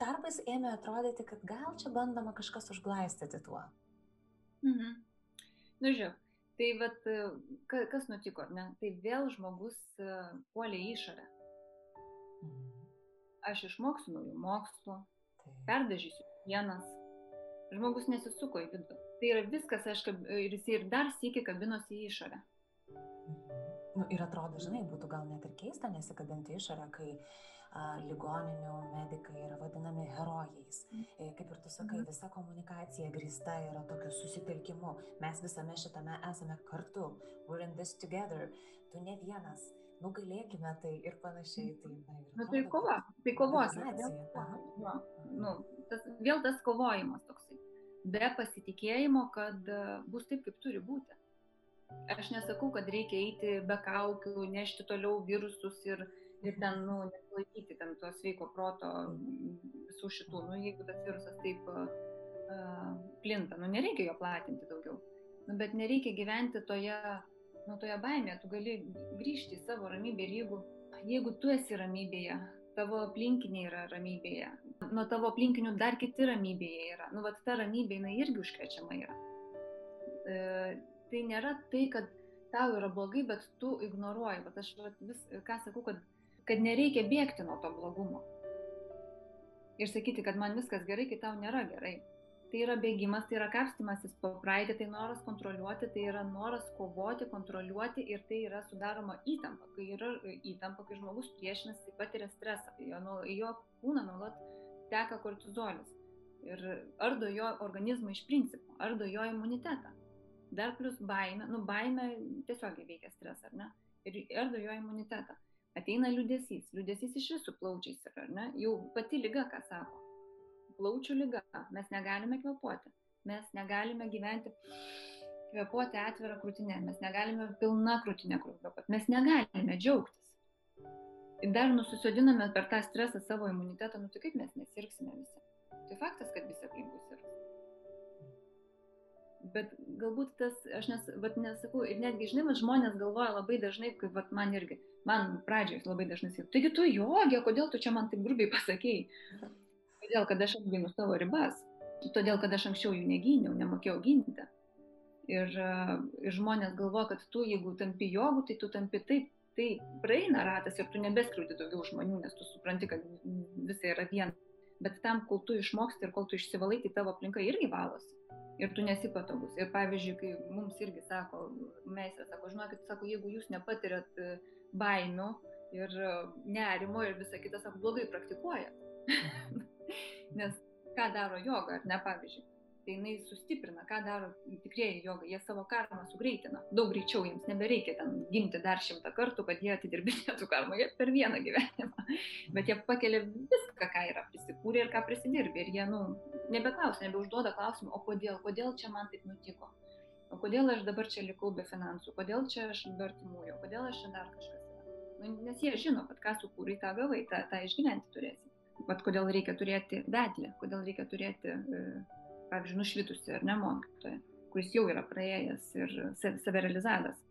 tarpais ėmė atrodyti, kad gal čia bandoma kažkas užglaistyti tuo. Mhm. Nu, žiūrėk, Tai vat, kas nutiko, ne? Tai vėl žmogus e, puolė išorę. Mhm. Aš išmoksiu naujų mokslų, perdažysiu vienas. Žmogus nesisuko į vidų. Tai yra viskas, aš kab... ir jis ir dar sėki kabinosi į išorę. Mhm. Nu, ir atrodo, žinai, būtų gal net ir keista nesikabinti išorę, kai ligoninių medikai yra vadinami herojais. Mm. E, kaip ir tu sakai, mhm. visa komunikacija grįsta yra tokiu susitelkimu. Mes visame šitame esame kartu. We're in this together. Tu ne vienas. Nugalėkime tai ir panašiai. Tai, na, ir nu, tai kova. Tai kovos. Vėl, nu, tas, vėl tas kovojimas toksai. Be pasitikėjimo, kad e, bus taip, kaip turi būti. Aš nesakau, kad reikia eiti be kaukių, nešti toliau virusus ir, ir ten, nu, nesilaikyti ten to sveiko proto visų šitų, nu, jeigu tas virusas taip uh, plinta, nu, nereikia jo platinti daugiau. Nu, bet nereikia gyventi toje, nu, toje baimėje, tu gali grįžti į savo ramybę ir jeigu, jeigu tu esi ramybėje, tavo aplinkiniai yra ramybėje, nuo tavo aplinkinių dar kiti ramybėje yra, nu, va ta ramybė, jinai irgi užkrečiama yra. E, tai nėra tai, kad tau yra blogai, bet tu ignoruoji. Bet aš vat, vis, ką sakau, kad, kad nereikia bėgti nuo to blogumo. Ir sakyti, kad man viskas gerai, kai tau nėra gerai. Tai yra bėgimas, tai yra kapstimasis po praeitį, tai noras kontroliuoti, tai yra noras kovoti, kontroliuoti ir tai yra sudaroma įtampa. Kai yra įtampa, kai žmogus priešinasi, taip pat yra stresą. Jo, jo kūną nuolat teka kortizolis. Ir ardo jo organizmą iš principo, ardo jo imunitetą. Dar plus baime, nu baime tiesiog veikia stresą, ar ne? Ir ardo jo imunitetą. Ateina liūdėsys, liūdėsys iš visų plaučiais yra, ar ne? Jau pati lyga, ką sako plaučių lyga, mes negalime kvepuoti, mes negalime gyventi, kvepuoti atvirą krūtinę, mes negalime pilna krūtinė kvepuoti, mes negalime džiaugtis. Ir dar nusisodiname per tą stresą savo imunitetą, nu tai kaip mes nesirksime visi. Tai faktas, kad visi aplinkui sirgs. Bet galbūt tas, aš nes, vat, nesakau, ir netgi, žinai, žmonės galvoja labai dažnai, kaip vat, man irgi, man pradžioje labai dažnai sakė, taigi tu jogė, kodėl tu čia man taip grubiai pasakėjai? Todėl, kad aš apginu savo ribas, todėl, kad aš anksčiau jų negyniau, nemokėjau ginti. Ir, ir žmonės galvoja, kad tu, jeigu tampi jogų, tai tu tampi taip, tai praeina ratas ir tu nebeskriūti daugiau žmonių, nes tu supranti, kad visai yra viena. Bet tam, kol tu išmoksti ir kol tu išsivalai, tai tavo aplinka irgi valosi. Ir tu nesi patogus. Ir pavyzdžiui, kai mums irgi sako, meistrė sako, žinokit, sako, jeigu jūs nepatiriat e, baimių ir e, nerimo ir visą kitą, sako, blogai praktikuojat. Nes ką daro joga, ar ne pavyzdžiui? Tai jinai sustiprina, ką daro tikrieji joga, jie savo karmą sugreitina. Daug greičiau jiems nebereikia ten gimti dar šimtą kartų, kad jie atidirbinėtų karmą, jie per vieną gyvenimą. Bet jie pakelia viską, ką yra prisikūrę ir ką prisidirbė. Ir jie, nu, nebeklausia, nebeužduoda klausimų, o kodėl, kodėl čia man taip nutiko. O kodėl aš dabar čia likau be finansų, kodėl čia aš be artimųjų, kodėl aš čia dar kažkas. Nu, nes jie žino, kad ką sukūrai, tą gavai, tą, tą išgyventi turėsi. Vat kodėl reikia turėti vedlį, kodėl reikia turėti, e, pavyzdžiui, nušvitusi ar ne mokytoją, kuris jau yra praėjęs ir save realizavęs,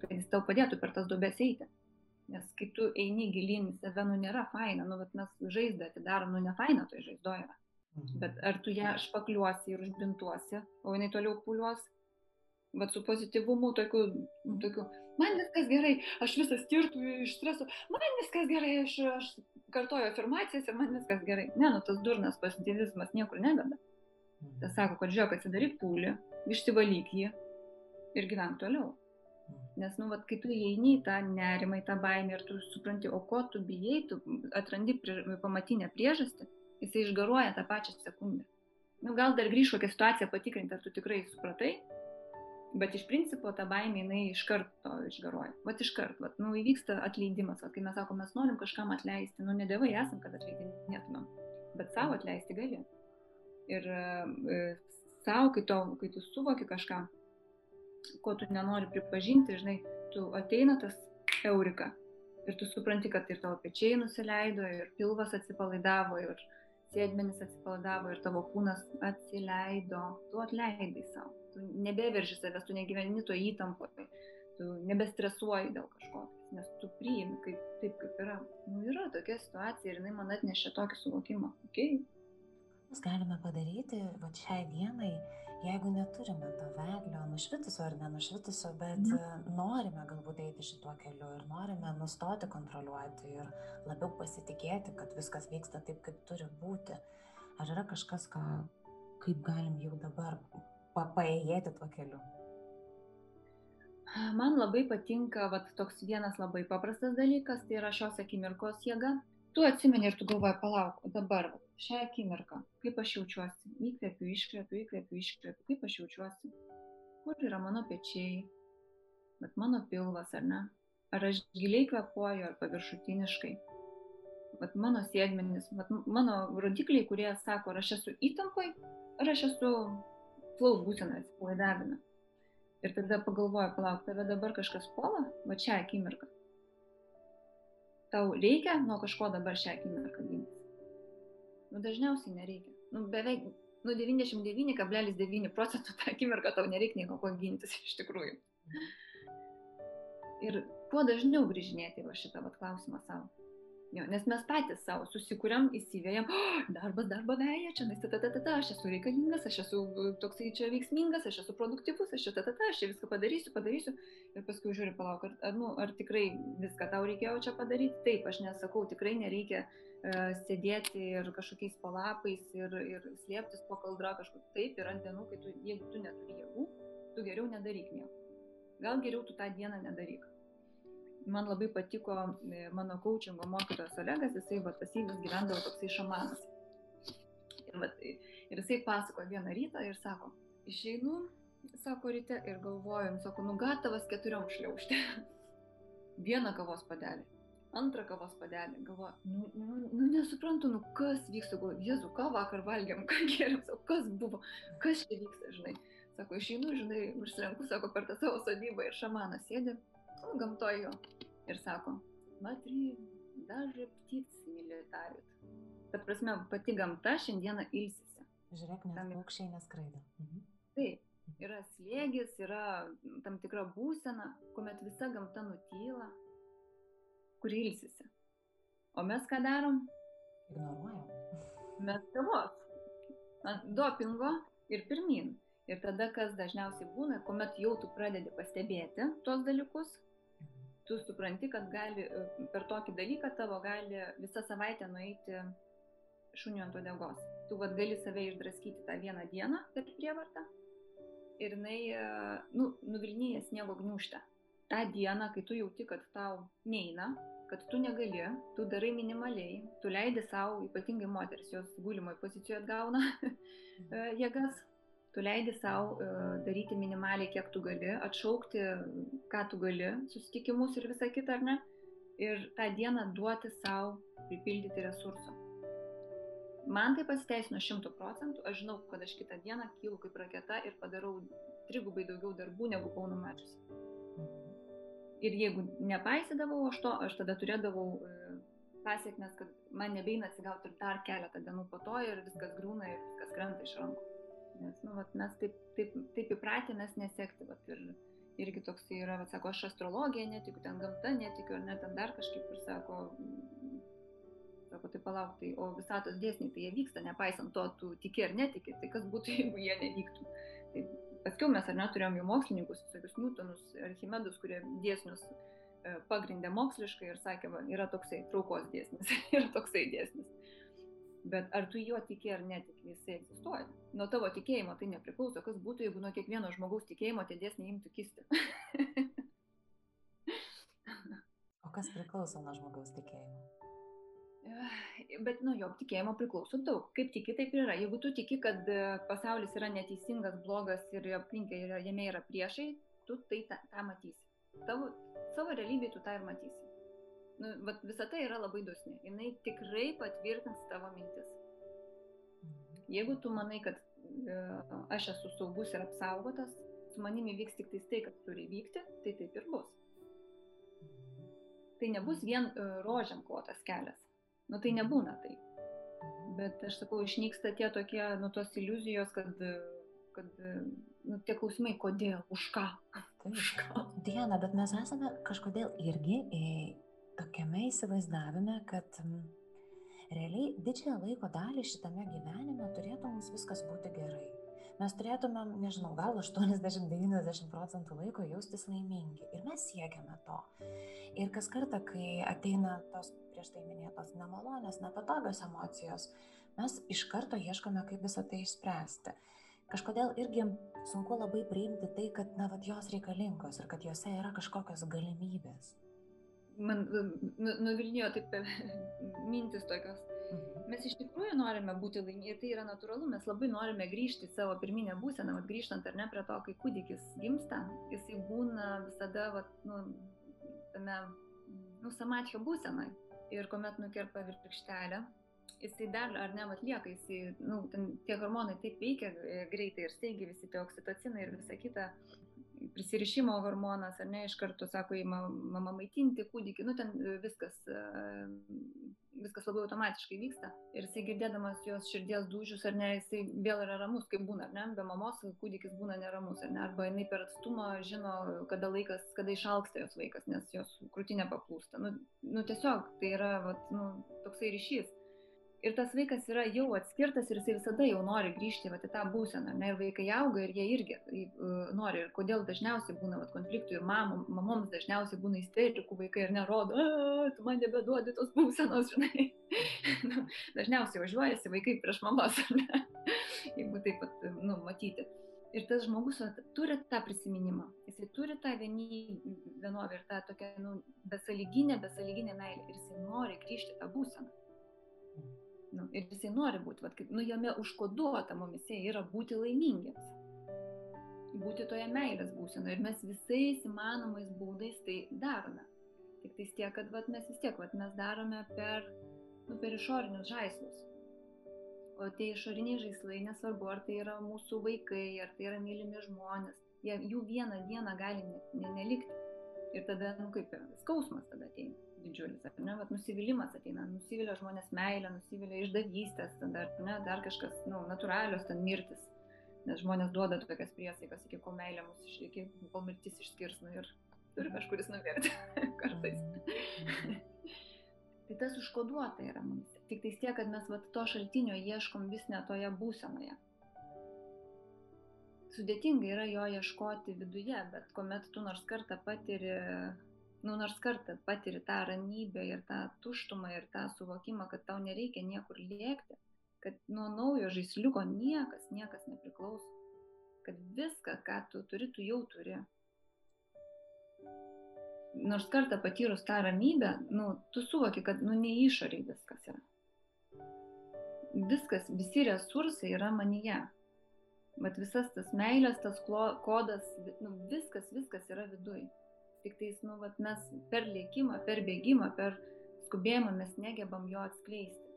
kad jis tau padėtų per tas dubes eiti. Nes kai tu eini gilin į save, nu nėra faina, nu mes žaizdą atidarom, nu ne faina tai žaizdo yra. Mhm. Bet ar tu ją špakliuosi ir užbintuosi, o jinai toliau puliuos, vat su pozityvumu, tokiu, tokiu, man viskas gerai, aš visas tirtų iš streso, man viskas gerai, aš, aš kartoju afirmacijas ir man viskas gerai. Ne, nu tas durnas pozityvizmas niekur neveda. Mhm. Tas sako, kad žiūrėk, atsidaryk pūlį, išsivalyk jį ir gyvenk toliau. Mhm. Nes, nu, vat, kai tu įeini į tą nerimą, į tą baimę ir tu supranti, o ko tu bijai, tu atrandi prie, pamatinę priežastį, jisai išgaruoja tą pačią sekundę. Nu, gal dar grįžo kokią situaciją patikrinti, ar tu tikrai supratai, Bet iš principo ta baimė jinai iš karto išgaruoja. Vat iš karto, vat, nu, įvyksta atleidimas, vat, kai mes sakom, mes norim kažkam atleisti, nu, ne dievai esam, kad atleidinėtumėm, bet savo atleisti gali. Ir e, savo, kai, to, kai tu suvoki kažką, ko tu nenori pripažinti, žinai, tu ateina tas eurika ir tu supranti, kad ir tavo pečiai nusileido, ir pilvas atsipalaidavo, ir sėdmenis atsipalaidavo, ir tavo kūnas atsileido, tu atleidai savo tu nebeverži savęs, tu negyveni to įtampoje, tu nebestresuoji dėl kažko, nes tu priimi kaip, taip, kaip yra. Nu, yra tokia situacija ir jinai man atnešė tokį suvokimą. Okay. Mes galime padaryti, va šiai dienai, jeigu neturime to vedlio, nušvitusio ar nenušvitusio, bet mm. norime galbūt eiti šituo keliu ir norime nustoti kontroliuoti ir labiau pasitikėti, kad viskas vyksta taip, kaip turi būti. Ar yra kažkas, ką, kaip galim jau dabar pa paėjėti tuo keliu? Man labai patinka vat, toks vienas labai paprastas dalykas, tai yra šios akimirkos jėga. Tu atsimeni ir tu galvoji, palauk, dabar, šią akimirką, kaip aš jaučiuosi, įkvepiu, iškvepiu, įkvepiu, iškvepiu, kaip aš jaučiuosi, kur yra mano pečiai, bet mano pilvas ar ne, ar aš giliai kvepuoju ar paviršutiniškai, vat mano sėdmenis, vat mano rodikliai, kurie sako, ar aš esu įtampoj, ar aš esu flow būseną atsipalaidavime. Ir tada pagalvoju, palauk, tave dabar kažkas puola, va čia akimirką. Tau reikia nuo kažko dabar šią akimirką gintis. Nu, dažniausiai nereikia. Nu, beveik, nu, 99,9 procentų tą akimirką tau nereikia nieko ko gintis iš tikrųjų. Ir kuo dažniau grįžinėti va šitą vat, klausimą savo. Jo, nes mes patys savo susikūrėm, įsivėjam, oh, darbas darbo veja, čia, nes ta, ta, ta, ta, aš esu reikalingas, aš esu toksai čia veiksmingas, aš esu produktyvus, aš čia, ta, ta, ta, aš čia viską padarysiu, padarysiu. Ir paskui žiūri, palauk, ar, ar, nu, ar tikrai viską tau reikėjo čia padaryti. Taip, aš nesakau, tikrai nereikia uh, sėdėti ir kažkokiais palapais ir, ir slėptis po kaldra kažkur. Taip, yra dienų, kai tu, jeigu tu neturi jėgų, tu geriau nedaryk nieko. Gal geriau tu tą dieną nedaryk man labai patiko e, mano coachingo mokytojas Olegas, jisai, va, pas jį vis gyvendavo toksai šamanas. Ir, va, ir jisai pasako vieną rytą ir sako, išeinu, sako ryte ir galvoju, sako, nu gatavas keturiom šliaužti. *laughs* Vieną kavos padelį, antrą kavos padelį. Galvoju, nu, nu, nu nesuprantu, nu kas vyksta, galvoju, Jėzu, ką vakar valgėm, ką geriam, sako, kas buvo, kas čia vyksta, žinai. Sako, išeinu, žinai, užsirenku, sako, per tą savo sodybą ir šamanas sėdi, nu, gamtoje jo ir sako, matry, dažai ptyts militarit. Kad prasme, pati gamta šiandieną ilsisi. Žiūrėk, nes paukščiai neskraido. Mhm. Taip, yra slėgis, yra tam tikra būsena, kuomet visa gamta nutyla, kur ilsisi. O mes ką darom? Ignoruojam. Mes kavos. Dopingo ir pirmin. Ir tada, kas dažniausiai būna, kuomet jau tu pradedi pastebėti tuos dalykus, tu supranti, kad gali e, per tokį dalyką tavo gali visą savaitę nueiti šuniu ant odegos. Tu vad gali save išdraskyti tą vieną dieną per prievartą ir jinai, e, nu, nuvilnyja sniego gniužtę. Ta diena, kai tu jauti, kad tau neina, kad tu negali, tu darai minimaliai, tu leidi savo, ypatingai moteris, jos gulimoje pozicijoje atgauna *laughs* e, jėgas, tu leidi savo e, daryti minimaliai, kiek tu gali, atšaukti, ką tu gali, susitikimus ir visą kitą, ar ne, ir tą dieną duoti savo pripildyti resursų. Man tai pasiteisino šimtų procentų, aš žinau, kad aš kitą dieną kylu kaip raketa ir padarau trigubai daugiau darbų, negu buvau numačiusi. Ir jeigu nepaisydavau aš to, aš tada turėdavau e, pasiekmes, kad man nebeina atsigauti ir dar keletą dienų po to ir viskas grūna ir viskas krenta iš rankų. Nes nu, vat, mes taip, taip, taip įpratę mes nesekti. Vat, ir, irgi toks yra, vat, sako, aš astrologiją netikiu, ten gamta netikiu, ar net ten dar kažkaip ir sako, sako, tai palauk, tai, o visatos dėsniai, tai jie vyksta, nepaisant to, tu tiki ar netiki, tai kas būtų, *laughs* jeigu jie nevyktų. Tai paskiau mes ar neturėjom jau mokslininkus, visokius Newtonus, Archimedus, kurie dėsnius e, pagrindė moksliškai ir sakė, va, yra toksai traukos dėsnis, *laughs* yra toksai dėsnis bet ar tu juo tiki ar netiki, jisai egzistuoja. Nuo tavo tikėjimo tai nepriklauso, kas būtų, jeigu nuo kiekvieno žmogaus tikėjimo tie dėsniai imtų kisti. o kas priklauso nuo žmogaus tikėjimo? Bet nuo jo tikėjimo priklauso daug. Kaip tiki, taip ir yra. Jeigu tu tiki, kad e, pasaulis yra neteisingas, blogas ir aplinkai jame yra priešai, tu tai tą, tą matysi. Tavo, savo realybėje tu tą ir matysi nu, vat, visa tai yra labai dosni. Jis tikrai patvirtins tavo mintis. Jeigu tu manai, kad e, aš esu saugus ir apsaugotas, su manimi vyks tik tai, kas turi vykti, tai taip ir bus. Tai nebus vien e, rožiam klotas kelias. Nu tai nebūna taip. Bet aš sakau, išnyksta tie tokie, nu tos iliuzijos, kad, kad nu, tie klausimai, kodėl, už ką. Už ką. Diena, bet mes esame kažkodėl irgi tokiame įsivaizdavime, kad realiai didžiąją laiko dalį šitame gyvenime turėtų mums viskas būti gerai. Mes turėtumėm, nežinau, gal 80-90 procentų laiko jaustis laimingi ir mes siekiame to. Ir kas kartą, kai ateina tos prieš tai minėtos nemalonės, nepatogios emocijos, mes iš karto ieškome, kaip visą tai išspręsti. Kažkodėl irgi sunku labai priimti tai, kad na, vat, jos reikalingos ir kad juose yra kažkokios galimybės man nu, nuvilnijo taip *laughs* mintis tokios. Mhm. Mes iš tikrųjų norime būti laimingi tai yra natūralu, mes labai norime grįžti į savo pirminę būseną, vat, grįžtant ar ne prie to, kai kūdikis gimsta, jisai būna visada vat, nu, tame nu, samatčio būsenai. Ir kuomet nukerpa virkštelę, jisai dar ar ne atlieka, jisai, nu, ten, tie hormonai taip veikia e, greitai ir staigiai visi tie oksitocinai ir visa kita, prisirišimo hormonas, ar ne, iš karto sako, ima mama maitinti kūdikį, nu ten viskas, viskas labai automatiškai vyksta. Ir jisai girdėdamas jos širdies dūžius, ar ne, jisai vėl yra ramus, kaip būna, ar ne, be mamos kūdikis būna neramus, ar ne, arba jinai per atstumą žino, kada laikas, kada išalksta jos vaikas, nes jos krūtinė paplūsta. Nu, nu tiesiog tai yra, vat, nu, toksai ryšys ir tas vaikas yra jau atskirtas ir jisai visada jau nori grįžti vat, į tą būseną. Ne, ir vaikai auga ir jie irgi uh, nori. Ir kodėl dažniausiai būna vat, konfliktų ir mamom, mamoms dažniausiai būna isterikų vaikai ir nerodo, tu man nebeduodi tos būsenos, *laughs* žinai. nu, dažniausiai važiuojasi vaikai prieš mamas, *laughs* jeigu taip pat nu, matyti. Ir tas žmogus turi tą prisiminimą, jisai turi tą vienovę ir tą tokią nu, besaliginę, besaliginę meilę ir jisai nori grįžti tą būseną. Nu, ir jisai nori būti, vat, kaip, nu, jame užkoduota mumise yra būti laimingiems. Būti toje meilės būsenoje. Ir mes visais įmanomais būdais tai darome. Tik tai tiek, kad vat, mes vis tiek, vat, mes darome per, nu, per išorinius žaislus. O tie išoriniai žaislai, nesvarbu, ar tai yra mūsų vaikai, ar tai yra mylimi žmonės, jie, jų vieną dieną gali ne, ne, nelikti. Ir tada, nu kaip skausmas tada ateina didžiulis, ar ne, vat nusivylimas ateina, nusivilia žmonės meilę, nusivilia išdavystės, tada, ne, dar kažkas, nu, natūralios ten mirtis, nes žmonės duoda tokias priesaikas, iki kol meilė mus, iki kol mirtis išskirs, nu ir turi kažkuris nuverti *laughs* kartais. tai tas užkoduota yra mums. Tik tais tiek, kad mes vat, to šaltinio ieškom vis ne toje būsenoje. Sudėtinga yra jo ieškoti viduje, bet kuomet tu nors kartą patiri nu nors kartą patiri tą ramybę ir tą tuštumą ir tą suvokimą, kad tau nereikia niekur lėkti, kad nuo naujo žaisliuko niekas, niekas nepriklauso, kad viską, ką tu turi, tu jau turi. Nors kartą patyrus tą ramybę, nu, tu suvoki, kad nu, ne išoriai viskas yra. Viskas, visi resursai yra manyje. Bet visas tas meilės, tas kodas, nu, viskas, viskas yra viduje tiktais, nu, vat, mes per lėkimą, per bėgimą, per skubėjimą mes negebam jo atskleisti.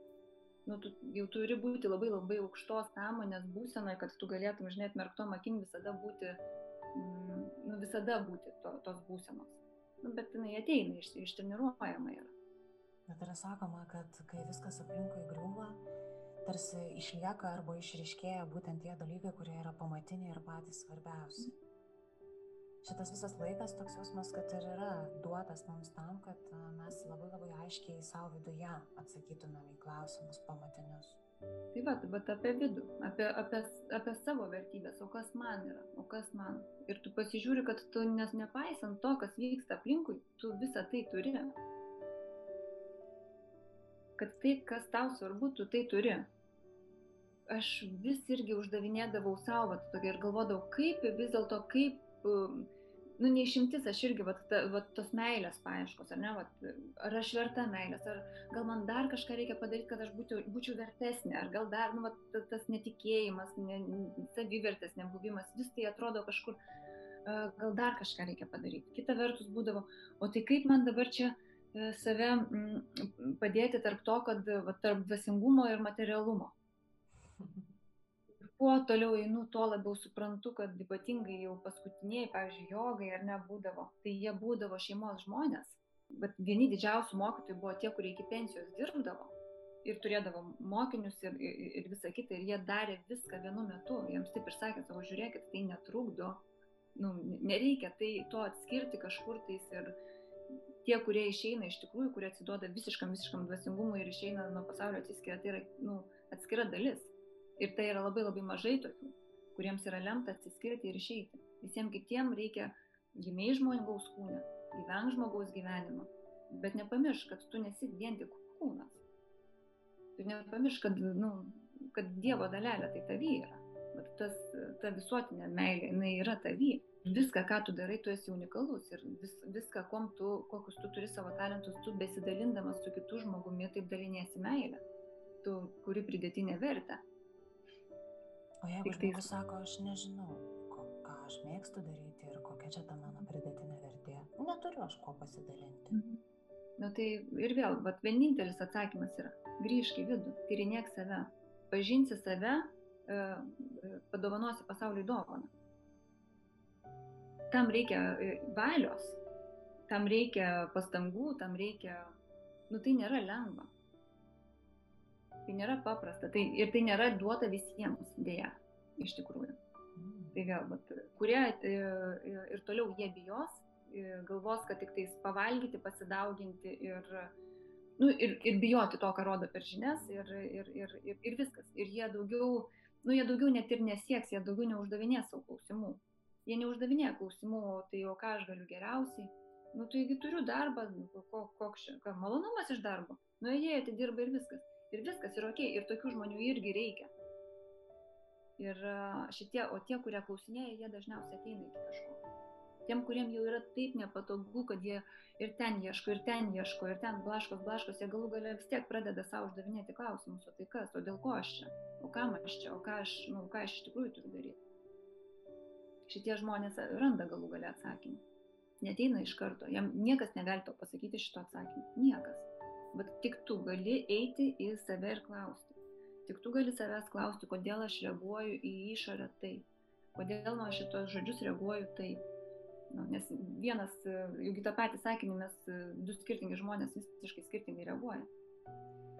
Nu, tu jau turi būti labai labai aukštos sąmonės būsenoje, kad tu galėtum, žinai, atmerktom akim visada būti, mm, nu, visada būti to, tos būsenos. Nu, bet jinai ateina, iš, ištreniruojama yra. Bet yra sakoma, kad kai viskas aplinkui griūva, tarsi išlieka arba išriškėja būtent tie dalykai, kurie yra pamatiniai ir patys svarbiausi. Mm šitas visas laikas toks jausmas, kad ir yra duotas mums tam, kad mes labai labai aiškiai savo viduje atsakytumėm į klausimus pamatinius. Tai va, bet apie vidų, apie, apie, apie savo vertybės, o kas man yra, o kas man. Ir tu pasižiūri, kad tu nes nepaisant to, kas vyksta aplinkui, tu visą tai turi. Kad tai, kas tau svarbu, tu tai turi. Aš vis irgi uždavinėdavau savo, tokia ir galvodavau, kaip vis dėlto, kaip nu, neišimtis, aš irgi, vat, ta, vat, tos meilės paieškos, ar ne, vat, ar aš verta meilės, ar gal man dar kažką reikia padaryti, kad aš būčiau, būčiau vertesnė, ar gal dar, nu, vat, tas netikėjimas, ne, savivertės nebuvimas, vis tai atrodo kažkur, gal dar kažką reikia padaryti. Kita vertus būdavo, o tai kaip man dabar čia e, save padėti tarp to, kad va, tarp dvasingumo ir materialumo. *laughs* kuo toliau einu, tuo labiau suprantu, kad ypatingai jau paskutiniai, pavyzdžiui, jogai ar nebūdavo, tai jie būdavo šeimos žmonės. Bet vieni didžiausių mokytojų buvo tie, kurie iki pensijos dirbdavo ir turėdavo mokinius ir, ir, ir visą kitą, ir jie darė viską vienu metu. Jiems taip ir sakė, savo žiūrėkit, tai netrukdo, nu, nereikia tai to atskirti kažkur tais ir tie, kurie išeina iš tikrųjų, kurie atsiduoda visiškam, visiškam dvasingumui ir išeina nuo pasaulio atsiskiria, tai yra nu, atskira dalis. Ir tai yra labai labai mažai tokių, kuriems yra lemta atsiskirti ir išeiti. Visiems kitiems reikia gimiai žmogaus kūne, gyvenk žmogaus gyvenimą. Bet nepamiršk, kad tu nesi vien tik kūnas. Ir nepamiršk, kad, nu, kad Dievo dalelė tai tavyje yra. Bet tas, ta visuotinė meilė, jinai yra tavyje. Viską, ką tu darai, tu esi unikalus ir vis, viską, tu, kokius tu turi savo talentus, tu besidalindamas su kitu žmogumi, taip daliniesi meilę. Tu kuri pridėtinę vertę. O jeigu Tik žmogus tai... sako, aš nežinau, ko, ką aš mėgstu daryti ir kokia čia ta mano pridėtinė vertė, neturiu aš ko pasidalinti. Mhm. Na tai ir vėl, bet vienintelis atsakymas yra, grįžk į vidų, tyrinėk save, pažinsi save, e, e, padovanosi pasauliui dovaną. Tam reikia e, valios, tam reikia pastangų, tam reikia, nu tai nėra lengva. Tai nėra paprasta. Tai, ir tai nėra duota visiems, dėja, iš tikrųjų. Tai vėl, bet, kurie ir toliau jie bijos, galvos, kad tik tais pavalgyti, pasidauginti ir, nu, ir, ir bijoti to, ką rodo per žinias ir, ir, ir, ir, ir viskas. Ir jie daugiau, nu, jie daugiau net ir nesieks, jie daugiau neuždavinės savo klausimų. Jie neuždavinė klausimų, tai o ką aš galiu geriausiai. Nu, taigi turiu darbą, nu, koks čia, ką malonumas iš darbo. Nu, jie atidirba ir viskas. Ir viskas yra ok, ir tokių žmonių irgi reikia. Ir šitie, o tie, kurie klausinėja, jie dažniausiai ateina iki kažko. Tiem, kuriem jau yra taip nepatogu, kad jie ir ten ieško, ir ten ieško, ir ten blaškos, blaškos, jie galų galia vis tiek pradeda savo uždavinėti klausimus, o tai kas, o dėl ko aš čia, o kam aš čia, o ką aš, nu, ką aš iš tikrųjų turiu daryti. Šitie žmonės randa galų galia atsakymą. Neteina iš karto, jam niekas negali to pasakyti šito atsakymo. Niekas. Bet tik tu gali eiti į save ir klausti. Tik tu gali savęs klausti, kodėl aš reaguoju į išorę taip, kodėl nuo šitos žodžius reaguoju taip. Nu, nes vienas, juk į tą patį sakinį mes du skirtingi žmonės visiškai skirtingai reaguoja.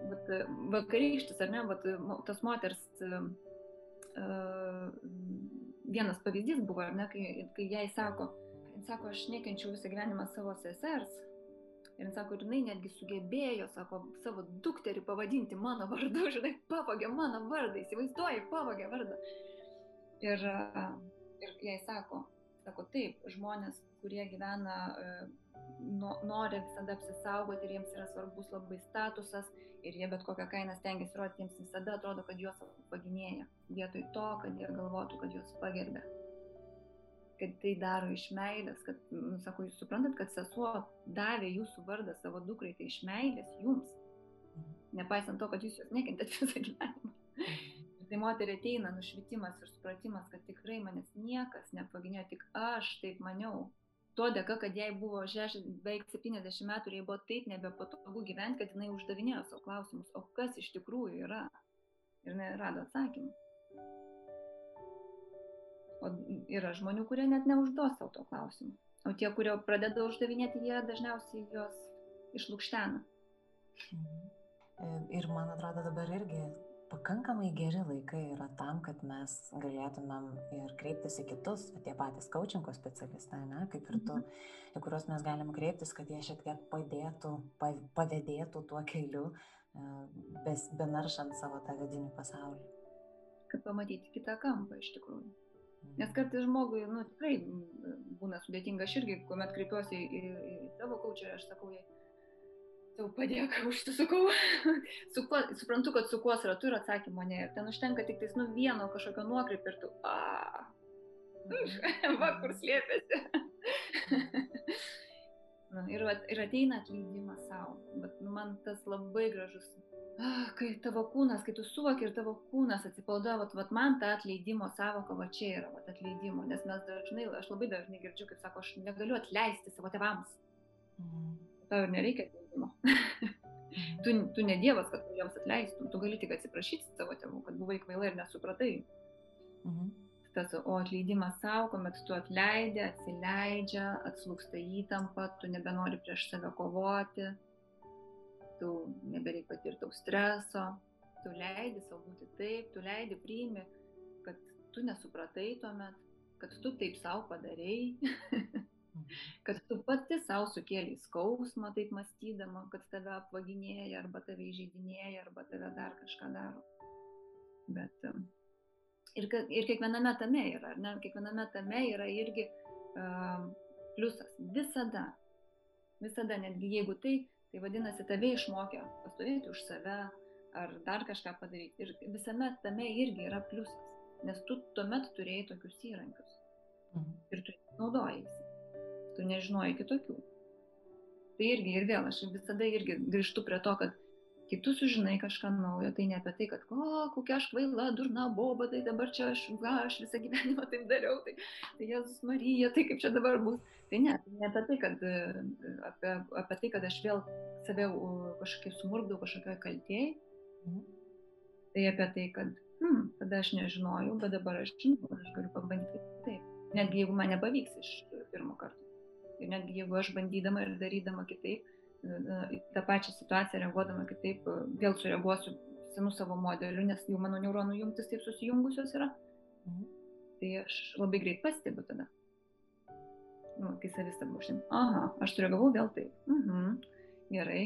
Bet vakarykštis, ar ne, bet tas moters uh, vienas pavyzdys buvo, ar ne, kai, kai jai sako, sako, aš nekenčiau visą gyvenimą savo sesers, Ir jis sako, ir jinai netgi sugebėjo, sako, savo dukterį pavadinti mano vardu, *laughs* žinai, pavogė mano vardą, įsivaizduoji, pavogė vardą. Ir, ir jai sako, sako, taip, žmonės, kurie gyvena, no, nori visada apsisaugoti ir jiems yra svarbus labai statusas ir jie bet kokią kainą stengiasi rodyti, jiems visada atrodo, kad juos paginėja, vietoj to, kad jie galvotų, kad juos pagerbė kad tai daro iš meilės, kad, nu, sako, jūs suprantat, kad sesuo davė jūsų vardą savo dukrai, tai iš meilės jums, mhm. nepaisant to, kad jūs jos nekentėt visą gyvenimą. Mhm. Ir tai moteriai ateina nušvitimas ir supratimas, kad tikrai manęs niekas nepaginėjo, tik aš taip maniau. To dėka, kad jai buvo šeš, beveik 70 metų ir jai buvo taip nebepatogu gyventi, kad jinai uždavinėjo savo klausimus, o kas iš tikrųjų yra. Ir jinai rado atsakymą. O yra žmonių, kurie net neužduos savo to klausimą. O tie, kurie pradeda uždavinėti, jie dažniausiai juos išlūkštena. Mhm. Ir man atrodo dabar irgi pakankamai geri laikai yra tam, kad mes galėtumėm ir kreiptis į kitus, tie patys coachingo specialistai, ne, kaip ir tu, mhm. į kuriuos mes galim kreiptis, kad jie šiek tiek padėtų, pavėdėtų tuo keliu, e, benaršant savo tą vidinį pasaulį. Kad pamatyti kitą kampą iš tikrųjų. Nes kartais žmogui, nu, tikrai būna sudėtinga, aš irgi, kuomet kreipiuosi į, į, į tavo kaučerį, aš sakau, jai, tau padėk, *laughs* užsisukau, su kuo, suprantu, kad su kuo ratu ir atsakymo ne. Ir ten užtenka tik tais, nu, vieno kažkokio nuokrypio ir tu, a, *laughs* va, kur slėpėsi. *laughs* nu, ir, ir ateina atleidimas savo, bet nu, man tas labai gražus ah, kai tavo kūnas, kai tu suvoki ir tavo kūnas atsipalduoja, vat, vat man ta atleidimo savoka va čia yra, vat atleidimo, nes mes dažnai, aš labai dažnai girdžiu, kaip sako, aš negaliu atleisti savo tevams. Mhm. Tau ir nereikia atleidimo. Mhm. tu, tu ne Dievas, kad tu jiems atleistum, tu gali tik atsiprašyti savo tėvų, kad buvai kvaila ir nesupratai. Mhm. Tas, o atleidimas savo, kuomet tu atleidži, atsileidžia, atslūksta įtampa, tu nebenori prieš save kovoti, tu nebereik patirti daug streso, tu leidi savo būti taip, tu leidi priimi, kad tu nesupratai tuomet, kad tu taip savo padarėjai, *laughs* kad tu pati savo sukėlė skausmą taip mąstydama, kad tave apvaginėja arba tave įžeidinėja arba tave dar kažką daro. Bet um, ir, ir kiekviename tame yra, ne, kiekviename tame yra irgi um, pliusas. Visada, visada, netgi jeigu tai Tai vadinasi, tave išmokė pastovėti už save ar dar kažką padaryti. Ir visame tame irgi yra pliusas, nes tu tuomet turėjai tokius įrankius. Mhm. Ir tu naudojasi. Tu nežinojai kitokių. Tai irgi ir vėl aš visada irgi grįžtu prie to, kad kai tu sužinai kažką naujo, tai ne apie tai, kad, o, kokia aš kvaila, durna boba, tai dabar čia aš, va, aš visą gyvenimą taip dariau, tai, tai Jėzus Marija, tai kaip čia dabar bus. Tai ne, tai ne apie tai, kad, apie, apie tai, kad aš vėl save kažkaip sumurgdau kažkokioje kaltėjai. Mhm. Tai apie tai, kad, hmm, tada aš nežinojau, bet dabar aš žinau, aš galiu pabandyti taip. Netgi jeigu man nepavyks iš pirmo karto. Ir netgi jeigu aš bandydama ir darydama kitaip, į tą pačią situaciją reaguodama kitaip, vėl sureaguosiu senų savo modelių, nes jau mano neuronų jungtis taip susijungusios yra. Mhm. Tai aš labai greit pastebiu tada. Nu, kai savistabą užsim. Aha, aš sureagavau vėl taip. Mhm. Gerai.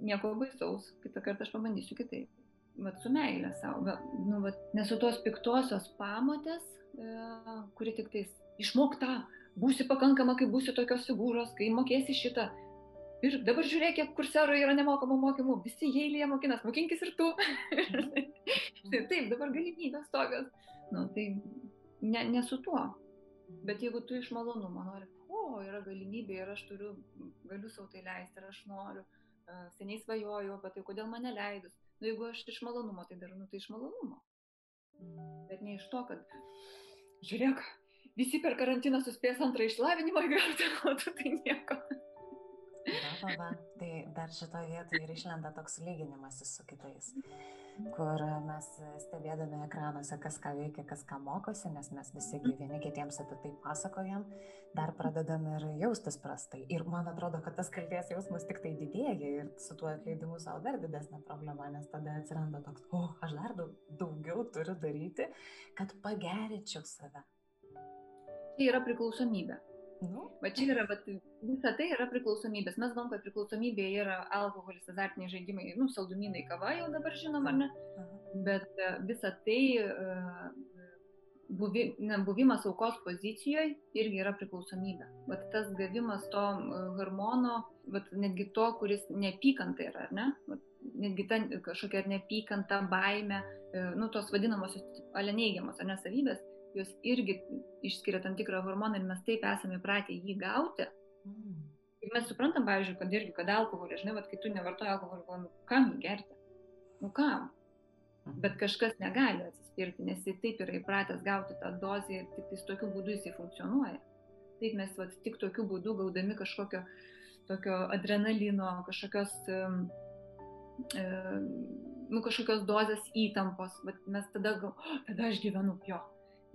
Nieko baisaus. Kitą kartą aš pabandysiu kitaip. Vat su meilė savo. Nu, vat, nesu tos piktosios pamotės, e, kuri tik tais išmok tą, būsi pakankama, kai būsi tokios figūros, kai mokėsi šitą. Ir dabar žiūrėk, kiek kurserų yra nemokamų mokymų, visi eilėje mokinas, mokinkis ir tu. *laughs* tai, taip, dabar galimybės tokios. Nu, tai ne, ne su tuo. Bet jeigu tu iš malonumo nori, o, yra galimybė ir aš turiu, galiu savo tai leisti ir aš noriu, seniai svajoju apie tai, kodėl mane leidus. Nu, jeigu aš iš malonumo tai darau, nu, tai iš malonumo. Bet ne iš to, kad, žiūrėk, visi per karantiną suspės antrą išlavinimą įgauti, *laughs* o tu tai nieko. Va, va. Tai dar šitoje vietoje ir išlenda toks lyginimasis su kitais, kur mes stebėdami ekranuose, kas ką veikia, kas ką mokosi, nes mes visi vieni kitiems apie tai pasakojam, dar pradedam ir jaustis prastai. Ir man atrodo, kad tas kalties jausmas tik tai didėja ir su tuo atleidimu savo dar didesnė problema, nes tada atsiranda toks, o, oh, aš dar daug, daugiau turiu daryti, kad pagerinčiau save. Tai yra priklausomybė. Nu. Va čia yra, vat, visa tai yra priklausomybės. Mes galvom, kad priklausomybė yra alkoholis, azartiniai žaidimai, nu, saldumynai, kava jau dabar žinom, ar ne? Bet visa tai, buvi, ne, buvimas aukos pozicijoje irgi yra priklausomybė. Vat tas gavimas to hormono, vat, netgi to, kuris neapykanta yra, ar ne? Vat, netgi ta kažkokia neapykanta, baime, nu, tos vadinamosios ale neigiamos, ar ne savybės, jos irgi išskiria tam tikrą hormoną ir mes taip esame įpratę jį gauti. Mm. Ir mes suprantam, pavyzdžiui, kad irgi, kad alkoholį, žinai, vat, kai tu nevartoji alkoholį, galvoji, nu kam jį gerti? Nu kam? Bet kažkas negali atsispirti, nes jis taip yra įpratęs gauti tą dozę ir tik tais tokiu būdu jisai funkcionuoja. Taip mes vat, tik tokiu būdu gaudami kažkokio tokio adrenalino, kažkokios, um, nu, kažkokios dozės įtampos, bet mes tada gal, oh, tada aš gyvenu, jo,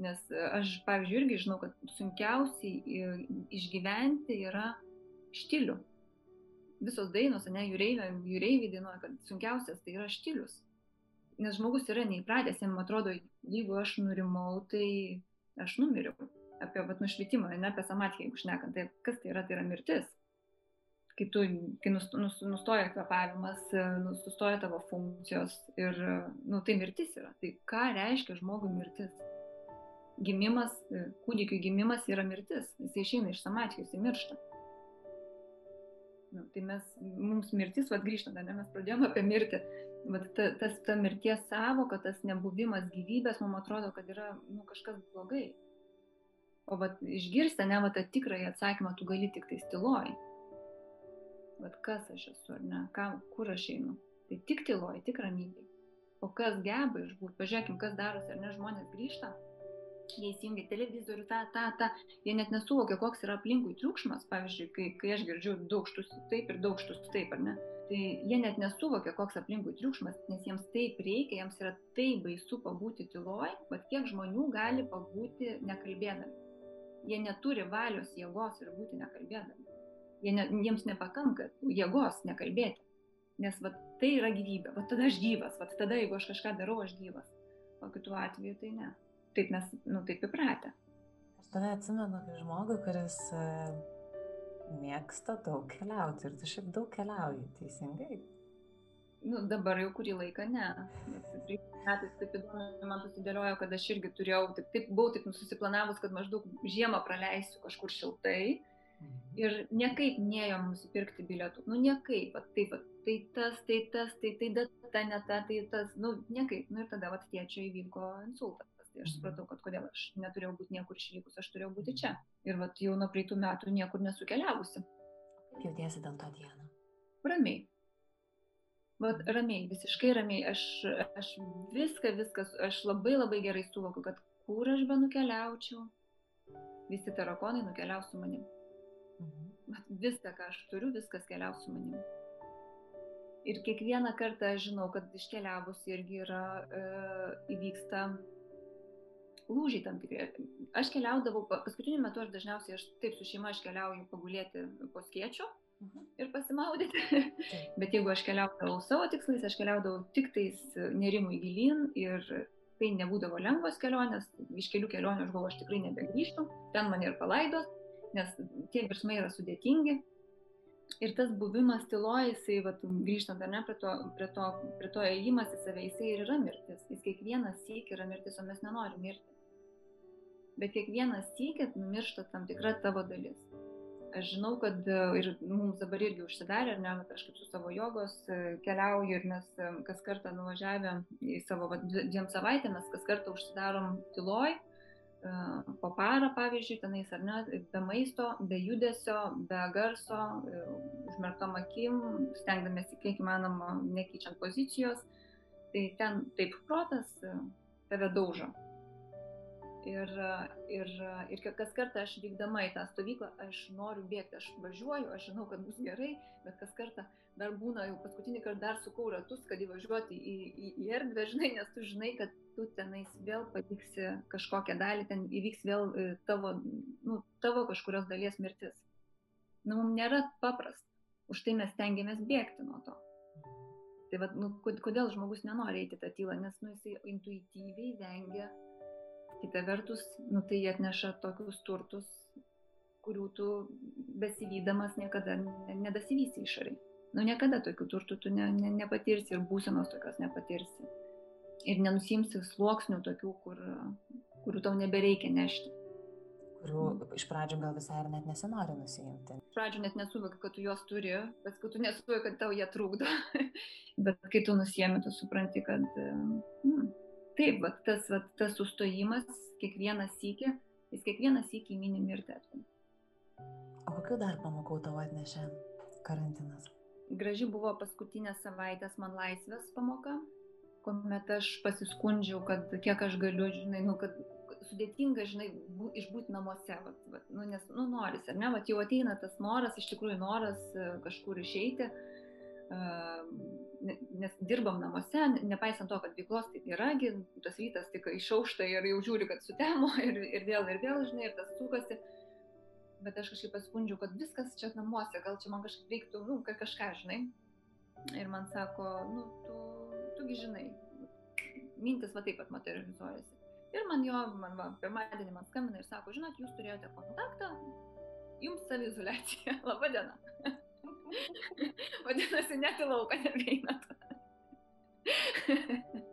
Nes e, aš, pavyzdžiui, irgi žinau, kad sunkiausiai e, išgyventi yra štilių. Visos dainos, ne, jūreiviai dainuoja, kad sunkiausias tai yra štilius. Nes žmogus yra neįpratęs, jam atrodo, jeigu aš nurimau, tai aš numiriau. Apie vat, nušvitimą, ne apie samatį, jeigu šnekant, tai kas tai yra, tai yra mirtis. Kai, tu, kai nustoja kvepavimas, e, nustoja tavo funkcijos ir, nu, tai mirtis yra. Tai ką reiškia žmogui mirtis? Gimimas, e, kūdikių gimimas yra mirtis. Jis išeina iš samatijos, jis miršta. Nu, tai mes, mums mirtis, vad grįžtant, ne, mes pradėjome apie mirtį. Vat ta, tas, ta mirties savoka, tas nebuvimas gyvybės, mums atrodo, kad yra nu, kažkas blogai. O vat išgirsti, ne, vat tą tikrąjį atsakymą tu gali tik tai stiloj. Vat kas aš esu, ar ne, Kam, kur aš einu. Tai tik tyloj, tik ramybėj. O kas geba išbūti, pažiūrėkim, kas darosi, ar ne žmonės grįžta, jie įsijungia televizorių, tą, tą, tą, jie net nesuvokia, koks yra aplinkui triukšmas, pavyzdžiui, kai, kai aš girdžiu daug štus taip ir daug štus taip, ar ne, tai jie net nesuvokia, koks aplinkui triukšmas, nes jiems taip reikia, jiems yra taip baisu pabūti tyloj, bet kiek žmonių gali pabūti nekalbėdami. Jie neturi valios jėgos ir būti nekalbėdami. Jie ne, jiems nepakanka jėgos nekalbėti. Nes vat, tai yra gyvybė, vat tada aš gyvas, vat tada jeigu aš kažką darau, aš gyvas. O kitu atveju tai ne taip mes, nu, taip įpratę. Aš tave atsimenu kaip žmogų, kuris e, mėgsta daug keliauti ir tu šiaip daug keliauji, teisingai. Nu, dabar jau kurį laiką ne. Metais taip įdomu, man susidėliojo, kad aš irgi turėjau, taip, taip buvau taip susiplanavus, kad maždaug žiemą praleisiu kažkur šiltai. Mhm. Ir niekaip neėjom nusipirkti bilietų. Nu, niekaip, va, taip, va, tai tas, tai tas, tai tai data, ne ta, tai tas, nu, niekaip. Nu, ir tada, va, tėčio įvyko insultas. Tai aš supratau, kad kodėl aš neturėjau būti niekur išvykus, aš turėjau būti čia. Ir vat jau nuo praeitų metų niekur nesukeliavusi. Kaip jautiesi dėl to dieną? Ramiai. Vat ramiai, visiškai ramiai. Aš, aš viską, viskas, aš labai labai gerai suvokiu, kad kur aš be nukeliaučiau, visi tarakonai nukeliaus su manim. Mhm. Vat viską, ką aš turiu, viskas keliaus su manim. Ir kiekvieną kartą aš žinau, kad iškeliavus irgi yra, e, įvyksta lūžiai tam tikri. Aš keliaudavau, paskutiniu metu aš dažniausiai, aš taip su šeima aš keliauju pagulėti po skėčiu, mhm. ir pasimaudyti. Bet jeigu aš keliaudavau savo tikslais, aš keliaudavau tik tais nerimui gilin ir tai nebūdavo lengvos kelionės, iš kelių kelionių aš galvoju, aš tikrai nebegrįžtu, ten mane ir palaidos, nes tie virsmai yra sudėtingi. Ir tas buvimas tyloje, jisai, vat, grįžtant ar ne prie to, prie to, prie to įėjimas į save, jisai ir yra mirtis. Jis kiekvienas sėk yra mirtis, o mes nenorim mirti. Bet kiekvienas sėkit numiršta tam tikra tavo dalis. Aš žinau, kad e, ir mums dabar irgi užsidarė, ar ne, aš kaip su savo jogos e, keliauju ir mes e, kas kartą nuvažiavę į savo va, dviem savaitėmis, kas kartą užsidarom tyloj, po parą, pavyzdžiui, tenais ar ne, be maisto, be judesio, be garso, užmerktom akim, stengdamėsi kiek įmanoma nekeičiant pozicijos, tai ten taip protas tave daužo. Ir, ir, ir kas kartą aš vykdama į tą stovyklą, aš noriu bėgti, aš važiuoju, aš žinau, kad bus gerai, bet kas kartą dar būna, jau paskutinį kartą dar sukau ratus, kad įvažiuoti į, į, į erdvę, žinai, nes tu žinai, kad tu tenais vėl patiksi kažkokią dalį, ten įvyks vėl e, tavo, nu, tavo kažkurios dalies mirtis. Nu, mums nėra paprasta, už tai mes tengiamės bėgti nuo to. Tai vad, nu, kodėl žmogus nenori eiti tą tylą, nes nu, jisai intuityviai vengia Kita vertus, nu, tai atneša tokius turtus, kurių tu besivydamas niekada nedasivysi išoriai. Nu, niekada tokių turtų tu ne, ne, nepatirsi ir būsenos tokios nepatirsi. Ir nenusimsi sluoksnių tokių, kur, kurių tau nebereikia nešti. Kurių iš pradžių gal visai ir net nesinori nusijimti. Iš pradžių net nesuvoki, kad tu juos turi, bet kai tu nesuvoki, kad tau jie trukdo. *laughs* bet kai tu nusijami, tu supranti, kad... Hmm, taip, vat, tas, vat, tas sustojimas kiekvieną sykį, jis kiekvieną sykį mini mirtį atveju. O kokiu dar pamokau tavo atnešė karantinas? Graži buvo paskutinė savaitės man laisvės pamoka, kuomet aš pasiskundžiau, kad kiek aš galiu, žinai, nu, kad sudėtinga, žinai, bū, išbūti namuose, vat, vat, nu, nes, nu, noris, ar ne, vat jau ateina tas noras, iš tikrųjų noras e, kažkur išeiti, uh, nes dirbam namuose, nepaisant to, kad veiklos taip yra, tas rytas tik išaušta ir jau žiūri, kad sutemo *laughs* ir, ir vėl ir vėl, žinai, ir tas sukasi. Bet aš kažkaip paskundžiau, kad viskas čia namuose, gal čia man kažkaip reiktų, nu, kažką, žinai. Ir man sako, nu, tu, tugi žinai, mintis va taip pat materializuojasi. Ir man jo, man va, pirmadienį man skambina ir sako, žinot, jūs turėjote kontaktą, jums savizolacija, *laughs* laba diena. *laughs* Vadinasi, net į lauką nebeinat. *laughs*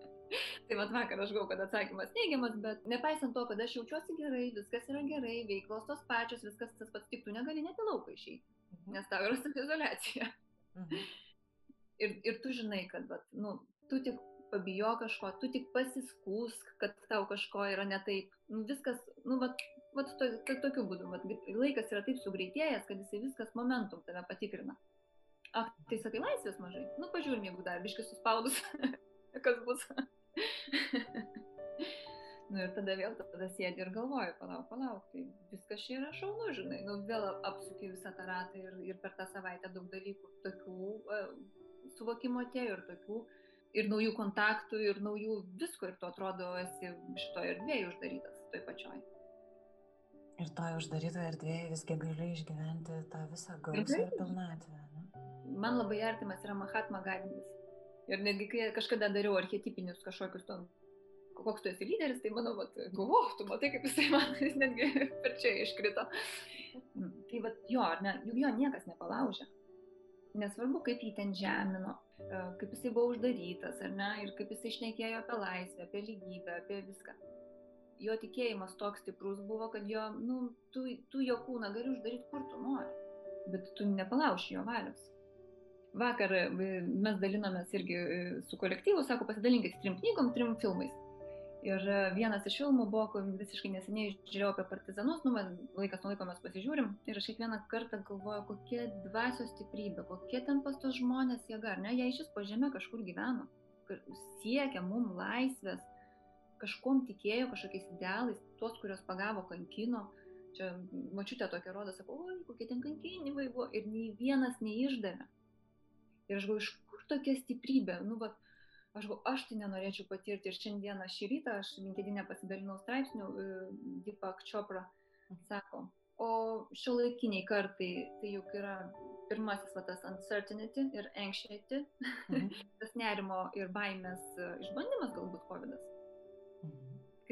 tai vad vakar aš gavau, kad atsakymas neigiamas, bet nepaisant to, kad aš jaučiuosi gerai, viskas yra gerai, veiklos tos pačios, viskas tas pats, tik tu negali net į lauką išeiti, mhm. nes tau yra saviizolacija. Mhm. *laughs* Ir, ir tu žinai, kad, vat, nu, tu tik pabijo kažko, tu tik pasiskūsk, kad tau kažko yra ne taip. Nu, viskas, nu, vat, vat to, to, tokiu būdu, vat, laikas yra taip sugreitėjęs, kad jisai viskas momentum tave patikrina. Ak, tai sakai, laisvės mažai. Nu, pažiūrim, jeigu dar biškai suspaudus, kas bus. nu ir tada vėl tada sėdi ir galvoju, palauk, palauk, tai viskas čia yra šaunu, žinai, nu vėl apsuki visą tą ratą ir, ir per tą savaitę daug dalykų, tokių uh, suvokimo atėjo ir tokių, ir naujų kontaktų, ir naujų visko, ir tu atrodo esi šitoje erdvėje uždarytas, toj pačioj. Ir toje uždarytoje erdvėje visgi gali išgyventi tą visą gausą ir pilnatvę. Ne? Man labai artimas yra Mahatma Gandis. Ir netgi kai kažkada dariau archetipinius kažkokius to, koks tu esi lyderis, tai manau, kad, o, tu matai, kaip jisai man, *laughs* jis netgi per čia iškrito. Mm, tai va, jo, ne, juk jo niekas nepalaužė. Nesvarbu, kaip jį ten žemino, e, kaip jisai buvo uždarytas, ar ne, ir kaip jisai išnekėjo apie laisvę, apie lygybę, apie viską jo tikėjimas toks stiprus buvo, kad jo, nu, tu, tu jo kūną gali uždaryti kur tu nori, bet tu nepalauši jo valios. Vakar e, mes dalinomės irgi e, su kolektyvu, sako, pasidalinkit trim knygom, trim filmais. Ir e, vienas iš filmų buvo, visiškai neseniai žiūrėjau apie partizanus, nu, man laikas nuo laiko mes pasižiūrim ir aš kiekvieną kartą galvoju, kokia dvasios stiprybė, kokie ten pas tos žmonės jėga, ar ne, jie iš vis po žemę kažkur gyveno, siekia mum laisvės, kažkom tikėjo, kažkokiais idealais, tuos, kuriuos pagavo, kankino. Čia mačiutė tokia rodo, sako, oi, kokie ten kankinimai buvo ir nei vienas neišdavė. Ir aš galvoju, iš kur tokia stiprybė? Nu, va, aš galvoju, aš tai nenorėčiau patirti. Ir šiandieną šį rytą aš LinkedIn pasidalinau straipsnių, e, Deepak Chopra sako, o šio laikiniai kartai tai juk yra pirmasis va, tas uncertainty ir anxiety, mhm. *laughs* tas nerimo ir baimės e, išbandymas galbūt COVID. Mhm.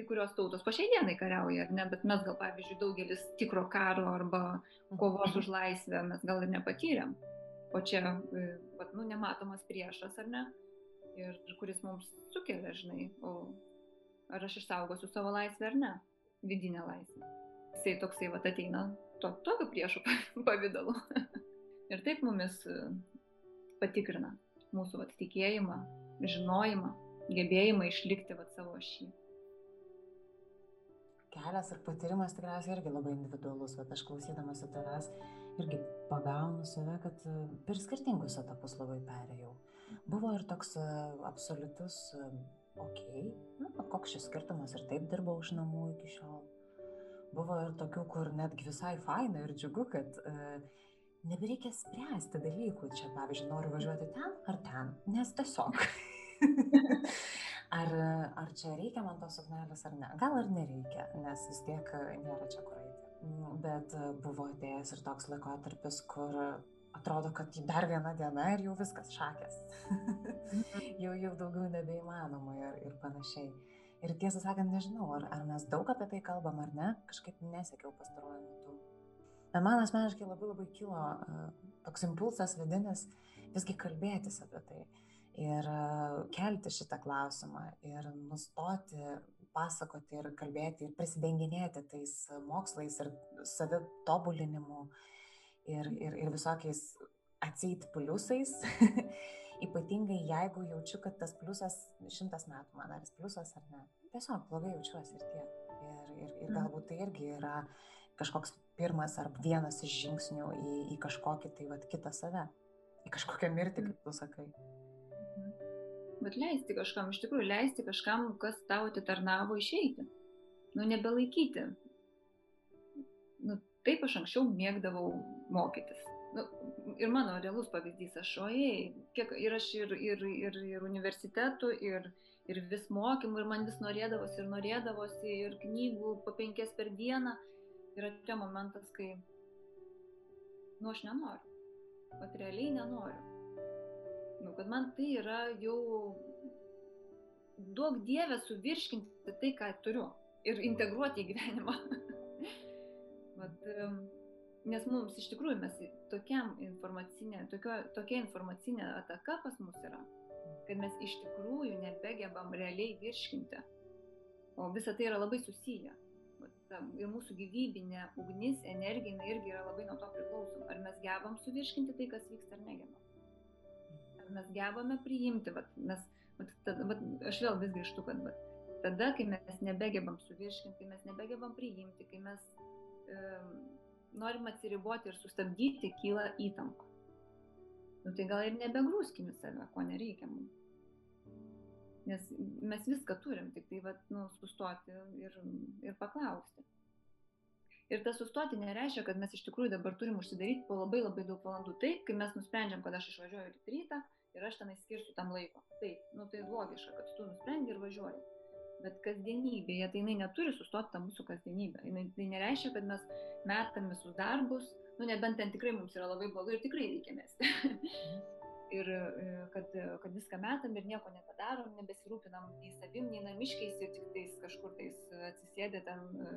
Kai kurios tautos po šiai dienai kariauja, ne, bet mes gal, pavyzdžiui, daugelis tikro karo arba kovos už laisvę mes gal ir nepatyrėm. O čia, e, vat, nu, nematomas priešas, ar ne? Ir kuris mums sukelia, žinai, o ar aš išsaugosiu savo laisvę ar ne, vidinę laisvę. Jisai toksai, va, ateina to, tokiu priešu *laughs* pavydalu. ir taip mumis e, patikrina mūsų vat, tikėjimą, žinojimą, gebėjimą išlikti vat, savo šį. Kelias ir patyrimas tikriausiai irgi labai individualus, bet aš klausydamas tavęs irgi pagaunu save, kad e, per skirtingus etapus labai perėjau. Buvo ir toks e, absoliutus, ok, na, koks šis skirtumas ir taip dirbau iš namų iki šiol. Buvo ir tokių, kur netgi visai faina ir džiugu, kad uh, nebereikia spręsti dalykų. Čia, pavyzdžiui, noriu važiuoti ten ar ten, nes tiesiog. *laughs* ar, ar čia reikia man tos suknelės ar ne? Gal ir nereikia, nes vis tiek nėra čia kur eiti. Mm, bet buvo atėjęs ir toks laikotarpis, kur atrodo, kad dar viena diena ir jau viskas šakės. Mhm. *laughs* jau, jau daugiau nebeįmanoma ir, ir panašiai. Ir tiesą sakant, nežinau, ar, ar mes daug apie tai kalbam ar ne, kažkaip nesekiau pastaruoju metu. Bet man asmeniškai labai labai kilo uh, toks impulsas vidinis visgi kalbėtis apie tai ir uh, kelti šitą klausimą ir nustoti pasakoti ir kalbėti ir prisidenginėti tais mokslais ir savitobulinimu ir, ir, ir visokiais atseit pliusais. *laughs* Ypatingai jeigu jaučiu, kad tas pliusas šimtas metų man ar jis pliusas ar ne. Tiesiog blogai jaučiuosi ir tiek. Ir, ir, ir mhm. galbūt tai irgi yra kažkoks pirmas ar vienas iš žingsnių į, į kažkokį tai vad kitą save, į kažkokią mirtį, kaip tu sakai. Mhm. Bet leisti kažkam, iš tikrųjų, leisti kažkam, kas tau atitarnavo išeiti. Nu, nebelaikyti. Nu, taip aš anksčiau mėgdavau mokytis. Nu, ir mano realus pavyzdys, aš ojai, kiek ir aš ir, ir, ir, ir universitetų, ir, ir vis mokymų, ir man vis norėdavosi, ir norėdavosi, ir knygų po penkias per dieną ir atėjo momentas, kai, nu, aš nenoriu. Pat realiai nenoriu. Nu, kad man tai yra jau duok dievę suvirškinti tai, ką turiu ir integruoti į gyvenimą. *laughs* Vat, nes mums iš tikrųjų mes tokiam informacinė, tokio, tokia informacinė ataka pas mus yra, kad mes iš tikrųjų nebegebam realiai virškinti. O visa tai yra labai susiję ta, ir mūsų gyvybinė ugnis, energija, irgi yra labai nuo to priklausom. Ar mes gebam suvirškinti tai, kas vyksta, ar negebam. Mes gebame priimti, vat, mes, vat, tada, vat, aš vėl vis grįžtu, kad vat, tada, kai mes nebegebam suvirškinti, kai mes nebegebam priimti, kai mes um, norim atsiriboti ir sustabdyti, kyla įtampa. Nu, tai gal ir nebegrūskime save, ko nereikia mums. Nes mes viską turim, tik tai vat, nu, sustoti ir, ir paklausti. Ir tas sustoti nereiškia, kad mes iš tikrųjų dabar turim užsidaryti po labai labai daug valandų. Taip, kai mes nusprendžiam, kad aš išvažiuoju rytą ir aš tenai skirsiu tam laiko. Taip, nu tai logiška, kad tu nusprendi ir važiuoji. Bet kasdienybėje tai jinai neturi sustoti tą mūsų kasdienybę. Jinai, tai nereiškia, kad mes metam visus darbus, nu nebent ten tikrai mums yra labai blogai ir tikrai reikia mesti. Mhm ir e, kad, kad viską metam ir nieko nepadarom, nebesirūpinam nei savim, nei namiškiais ir tik tais kažkur tais atsisėdė ten, e,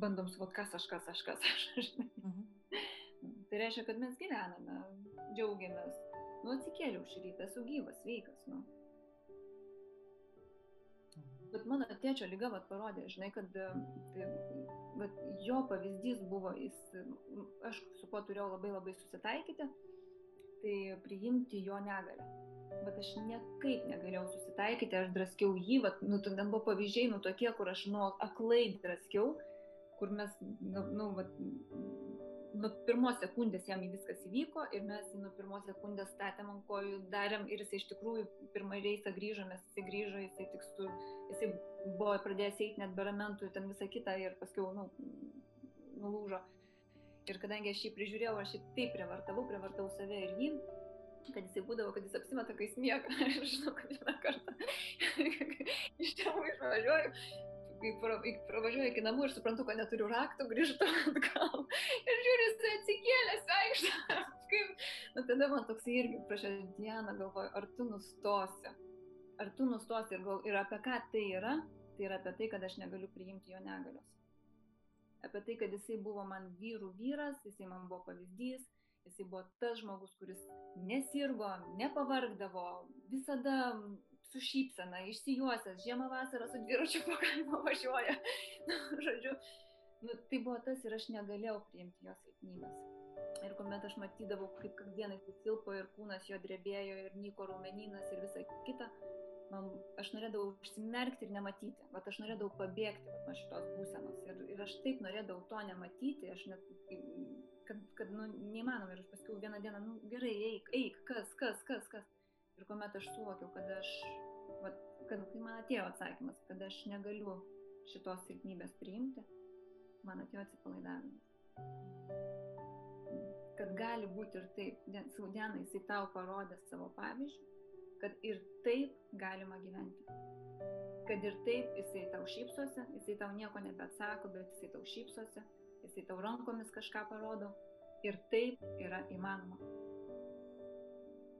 bandom suvot, kas aš, kas aš, kas aš. Mhm. *laughs* tai reiškia, kad mes gyvename, džiaugiamės. Nu, atsikėliau šį rytą, esu gyvas, sveikas. Nu. Bet mano tėčio lyga vat, parodė, žinai, kad tai, vat, jo pavyzdys buvo, jis, aš su kuo turėjau labai labai susitaikyti, tai priimti jo negalę. Bet aš niekaip negalėjau susitaikyti, aš draskiau jį, vat, nu, ten buvo pavyzdžiai, nu, tokie, kur aš, nu, aklai draskiau, kur mes, nu, nu vat, nuo pirmos sekundės jam viskas įvyko ir mes nuo pirmos sekundės statėm ant kojų, darėm ir jisai iš tikrųjų pirmą reisą grįžo, mes jisai grįžo, jisai tik su, jisai buvo pradėjęs eiti net be ramentų, ten visą kitą ir paskui, nu, nulūžo. Ir kadangi aš jį prižiūrėjau, aš jį taip privartavau, privartavau save ir jį, kad jisai būdavo, kad jis apsimeta, kai jis miega. *laughs* Ir žinau, kad vieną kartą *laughs* iš tėvų išvažiuoju, pravažiuoju iki namų ir suprantu, kad neturiu raktų, grįžtu *laughs* atgal. Ir žiūriu, jis atsikėlęs, vaikšto. *laughs* O tada man toks irgi prašė dieną galvoju, ar tu nustosi. Ar tu nustosi ir, gal, ir apie ką tai yra? Tai yra apie tai, kad aš negaliu priimti jo negalios. Apie tai, kad jisai buvo man vyrų vyras, jisai man buvo pavyzdys, jisai buvo tas žmogus, kuris nesirgo, nepavargdavo, visada su šypsena, išsijuosęs, žiemą vasarą su dviračiu *laughs* po kaimą važiuoja. Žodžiu, nu, tai buvo tas ir aš negalėjau priimti jos silpnybės. Ir kuomet aš matydavau, kaip kasdien jis silpo ir kūnas jo drebėjo ir nyko raumeninas ir visa kita, man, aš norėdavau užsimerkti ir nematyti. Vat aš norėdavau pabėgti nuo šitos būsenos. Ir, ir aš taip norėdavau to nematyti, aš net, kad, kad nu, neįmanoma. Ir aš paskui vieną dieną, nu gerai, eik, eik, kas, kas, kas, kas. Ir kuomet aš suvokiau, kad aš, vat, kad kai man atėjo atsakymas, kad aš negaliu šitos silpnybės priimti, man atėjo atsipalaidavimas kad gali būti ir taip. Saudiena jisai tau parodė savo pavyzdžių, kad ir taip galima gyventi. Kad ir taip jisai tau šypsosi, jisai tau nieko nebeatsako, bet jisai tau šypsosi, jisai tau rankomis kažką parodo. Ir taip yra įmanoma.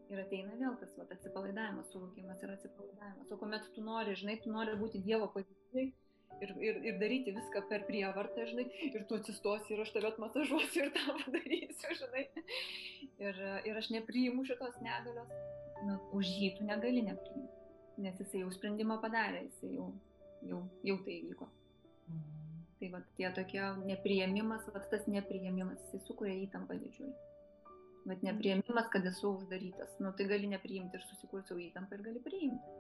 Ir ateina vėl tas vat, atsipalaidavimas, suvokimas ir atsipalaidavimas. O kuomet tu nori, žinai, tu nori būti Dievo pozicijai, ir, ir, ir daryti viską per prievartą, žinai, ir tu atsistosi ir aš tave atmasažuosiu ir tą padarysiu, žinai. Ir, ir aš nepriimu šitos negalios, nu, už jį tu negali nepriimti, nes jisai jau sprendimą padarė, jisai jau, jau, jau tai įvyko. Mhm. Tai va tie tokie nepriėmimas, va tas nepriėmimas, jisai sukuria įtampą didžiulį. Bet nepriėmimas, kad esu uždarytas, nu tai gali nepriimti ir susikurti savo įtampą ir gali priimti.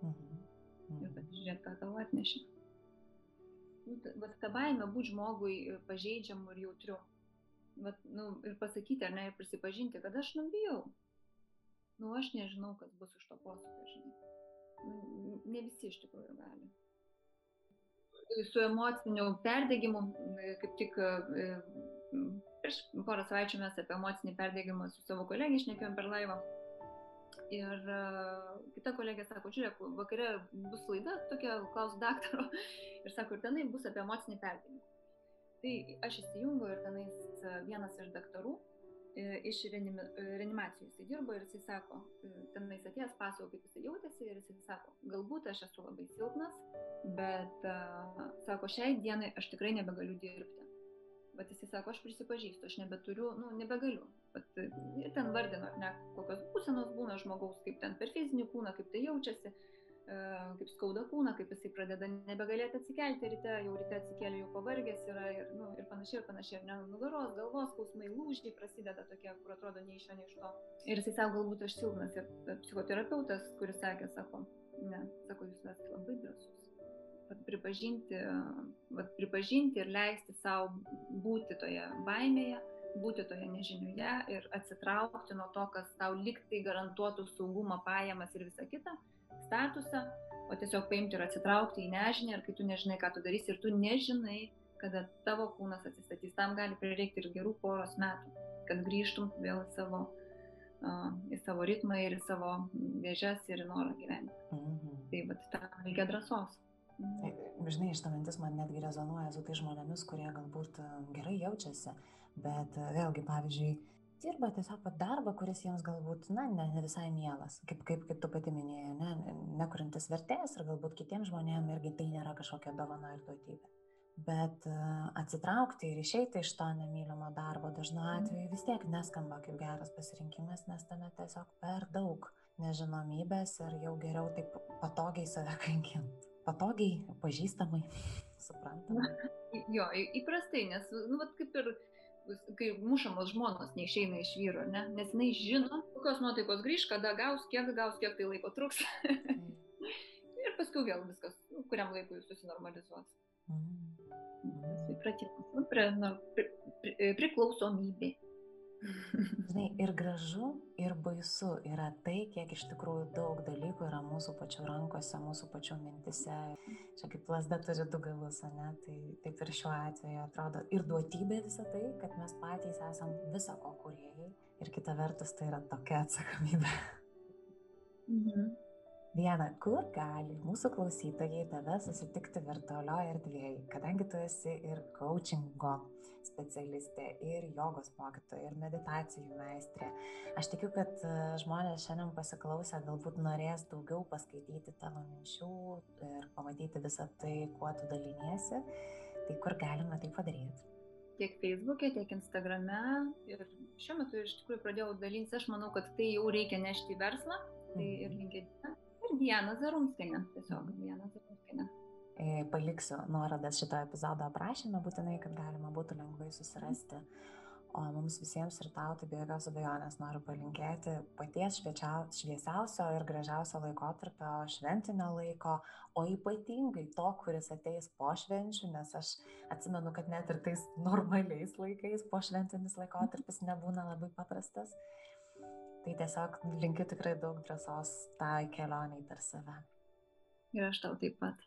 Mhm. Mhm. Ir pasižiūrėti, ką tau atnešė nu, vat, ta baime būti žmogui pažeidžiamu ir jautriu. Vat, nu, ir pasakyti, ar ne, ir prisipažinti, kad aš nubijau. Nu, aš nežinau, kas bus iš to posūkio, žinai. Nu, ne visi iš tikrųjų gali. Su emociniu perdegimu, kaip tik prieš porą savaičių mes apie emocinį perdegimą su savo kolegė išnekėjom per laivą. Ir uh, kita kolegė sako, žiūrėk, vakare bus laida, tokia klaus daktaro, *laughs* ir sako, ir tenai bus apie emocinį perdegimą. Tai aš įsijungiu ir tenais vienas iš daktarų e, iš renimi, reanimacijų jisai dirbo ir jisai sako, e, tenais atėjęs pasako, kaip jisai jautėsi ir jisai sako, galbūt aš esu labai silpnas, bet, uh, sako, šiai dienai aš tikrai nebegaliu dirbti Bet jisai sako, aš prisipažįstu, aš nebeturiu, nu, nebegaliu. Bet ir ten vardino, ne, kokios būsenos būna žmogaus, kaip ten per fizinį kūną, kaip tai jaučiasi, e, kaip skauda kūną, kaip jisai pradeda nebegalėti atsikelti ryte, jau ryte atsikėlė, jau pavargęs yra ir, nu, ir panašiai, ir panašiai, ir ne nugaros, galvos skausmai, lūžiai prasideda tokie, kur atrodo nei iš jo, nei iš to. Ir jisai sako, galbūt aš silpnas. Ir psichoterapeutas, kuris sakė, sako, ne, sako, jūs esate labai drąsus pripažinti, vat, pripažinti ir leisti savo būti toje baimėje, būti toje nežinioje ir atsitraukti nuo to, kas tau liktai garantuotų saugumą, pajamas ir visą kitą, statusą, o tiesiog paimti ir atsitraukti į nežinę ir kai tu nežinai, ką tu darysi ir tu nežinai, kada tavo kūnas atsistatys, tam gali prireikti ir gerų poros metų, kad grįžtum vėl į savo, į savo ritmą ir į savo vėžes ir į norą gyventi. Mhm. Tai bet tam reikia drąsos. Tai, žinai, šitą mintis man netgi rezonuoja su tai žmonėmis, kurie galbūt e, gerai jaučiasi, bet e, vėlgi, pavyzdžiui, dirba tiesiog pat darbą, kuris jiems galbūt, na, ne, ne visai mielas, kaip, kaip, kaip tu pati minėjai, ne, nekurintis vertės ir galbūt kitiems žmonėms irgi tai nėra kažkokia dovana ir duotybė. Bet uh, atsitraukti ir išeiti iš to nemylimo darbo dažnu atveju vis tiek neskamba kaip geras pasirinkimas, nes tame tiesiog per daug nežinomybės ir jau geriau taip patogiai save *laughs* kankinti patogiai, pažįstamai, *laughs* suprantamai. Jo, įprastai, nes, nu, vat, kaip ir kai mušamos žmonos neišeina iš vyro, ne? nes jinai žino, kokios nuotaikos grįž, kada gaus, kiek gaus, kiek tai laiko truks. Mm. *laughs* ir paskui vėl viskas, nu, kuriam laikui susinormalizuos. Mm. Įpratimas, nu, nu, pri, pri, priklausomybė. Žinai, *laughs* ir gražu, ir baisu yra tai, kiek iš tikrųjų daug dalykų yra mūsų pačių rankose, mūsų pačių mintise. Čia kaip lasda turi du galus, ne? Tai taip ir šiuo atveju atrodo ir duotybė visą tai, kad mes patys esam viso ko kuriejai. Ir kita vertus tai yra tokia atsakomybė. Mhm. Viena, kur gali mūsų klausytojai tave susitikti virtualioje erdvėje, kadangi tu esi ir coachingo specialistė, ir jogos mokytoja, ir meditacijų meistrė. Aš tikiu, kad e, žmonės šiandien pasiklausę galbūt norės daugiau paskaityti tavo minčių ir pamatyti visą tai, kuo tu daliniesi. Tai kur galima tai padaryti? Tiek Facebook'e, tiek Instagram'e. Ir šiuo metu iš tikrųjų pradėjau dalintis, aš manau, kad tai jau reikia nešti į verslą. Tai ir mhm. linkėdė ir Diana Zarumskinė, tiesiog Diana Zarumskinė. Paliksiu nuorodas šito epizodo aprašymę būtinai, kad galima būtų lengvai susirasti. O mums visiems ir tau, tai be jokios abejonės noriu palinkėti paties šviesiausio ir gražiausio laikotarpio, šventinio laiko, o ypatingai to, kuris ateis po švenčių, nes aš atsimenu, kad net ir tais normaliais laikais po šventinis laikotarpis nebūna labai paprastas. Tai tiesiog linkiu tikrai daug drąsos tai kelioniai per save. Ir aš tau taip pat.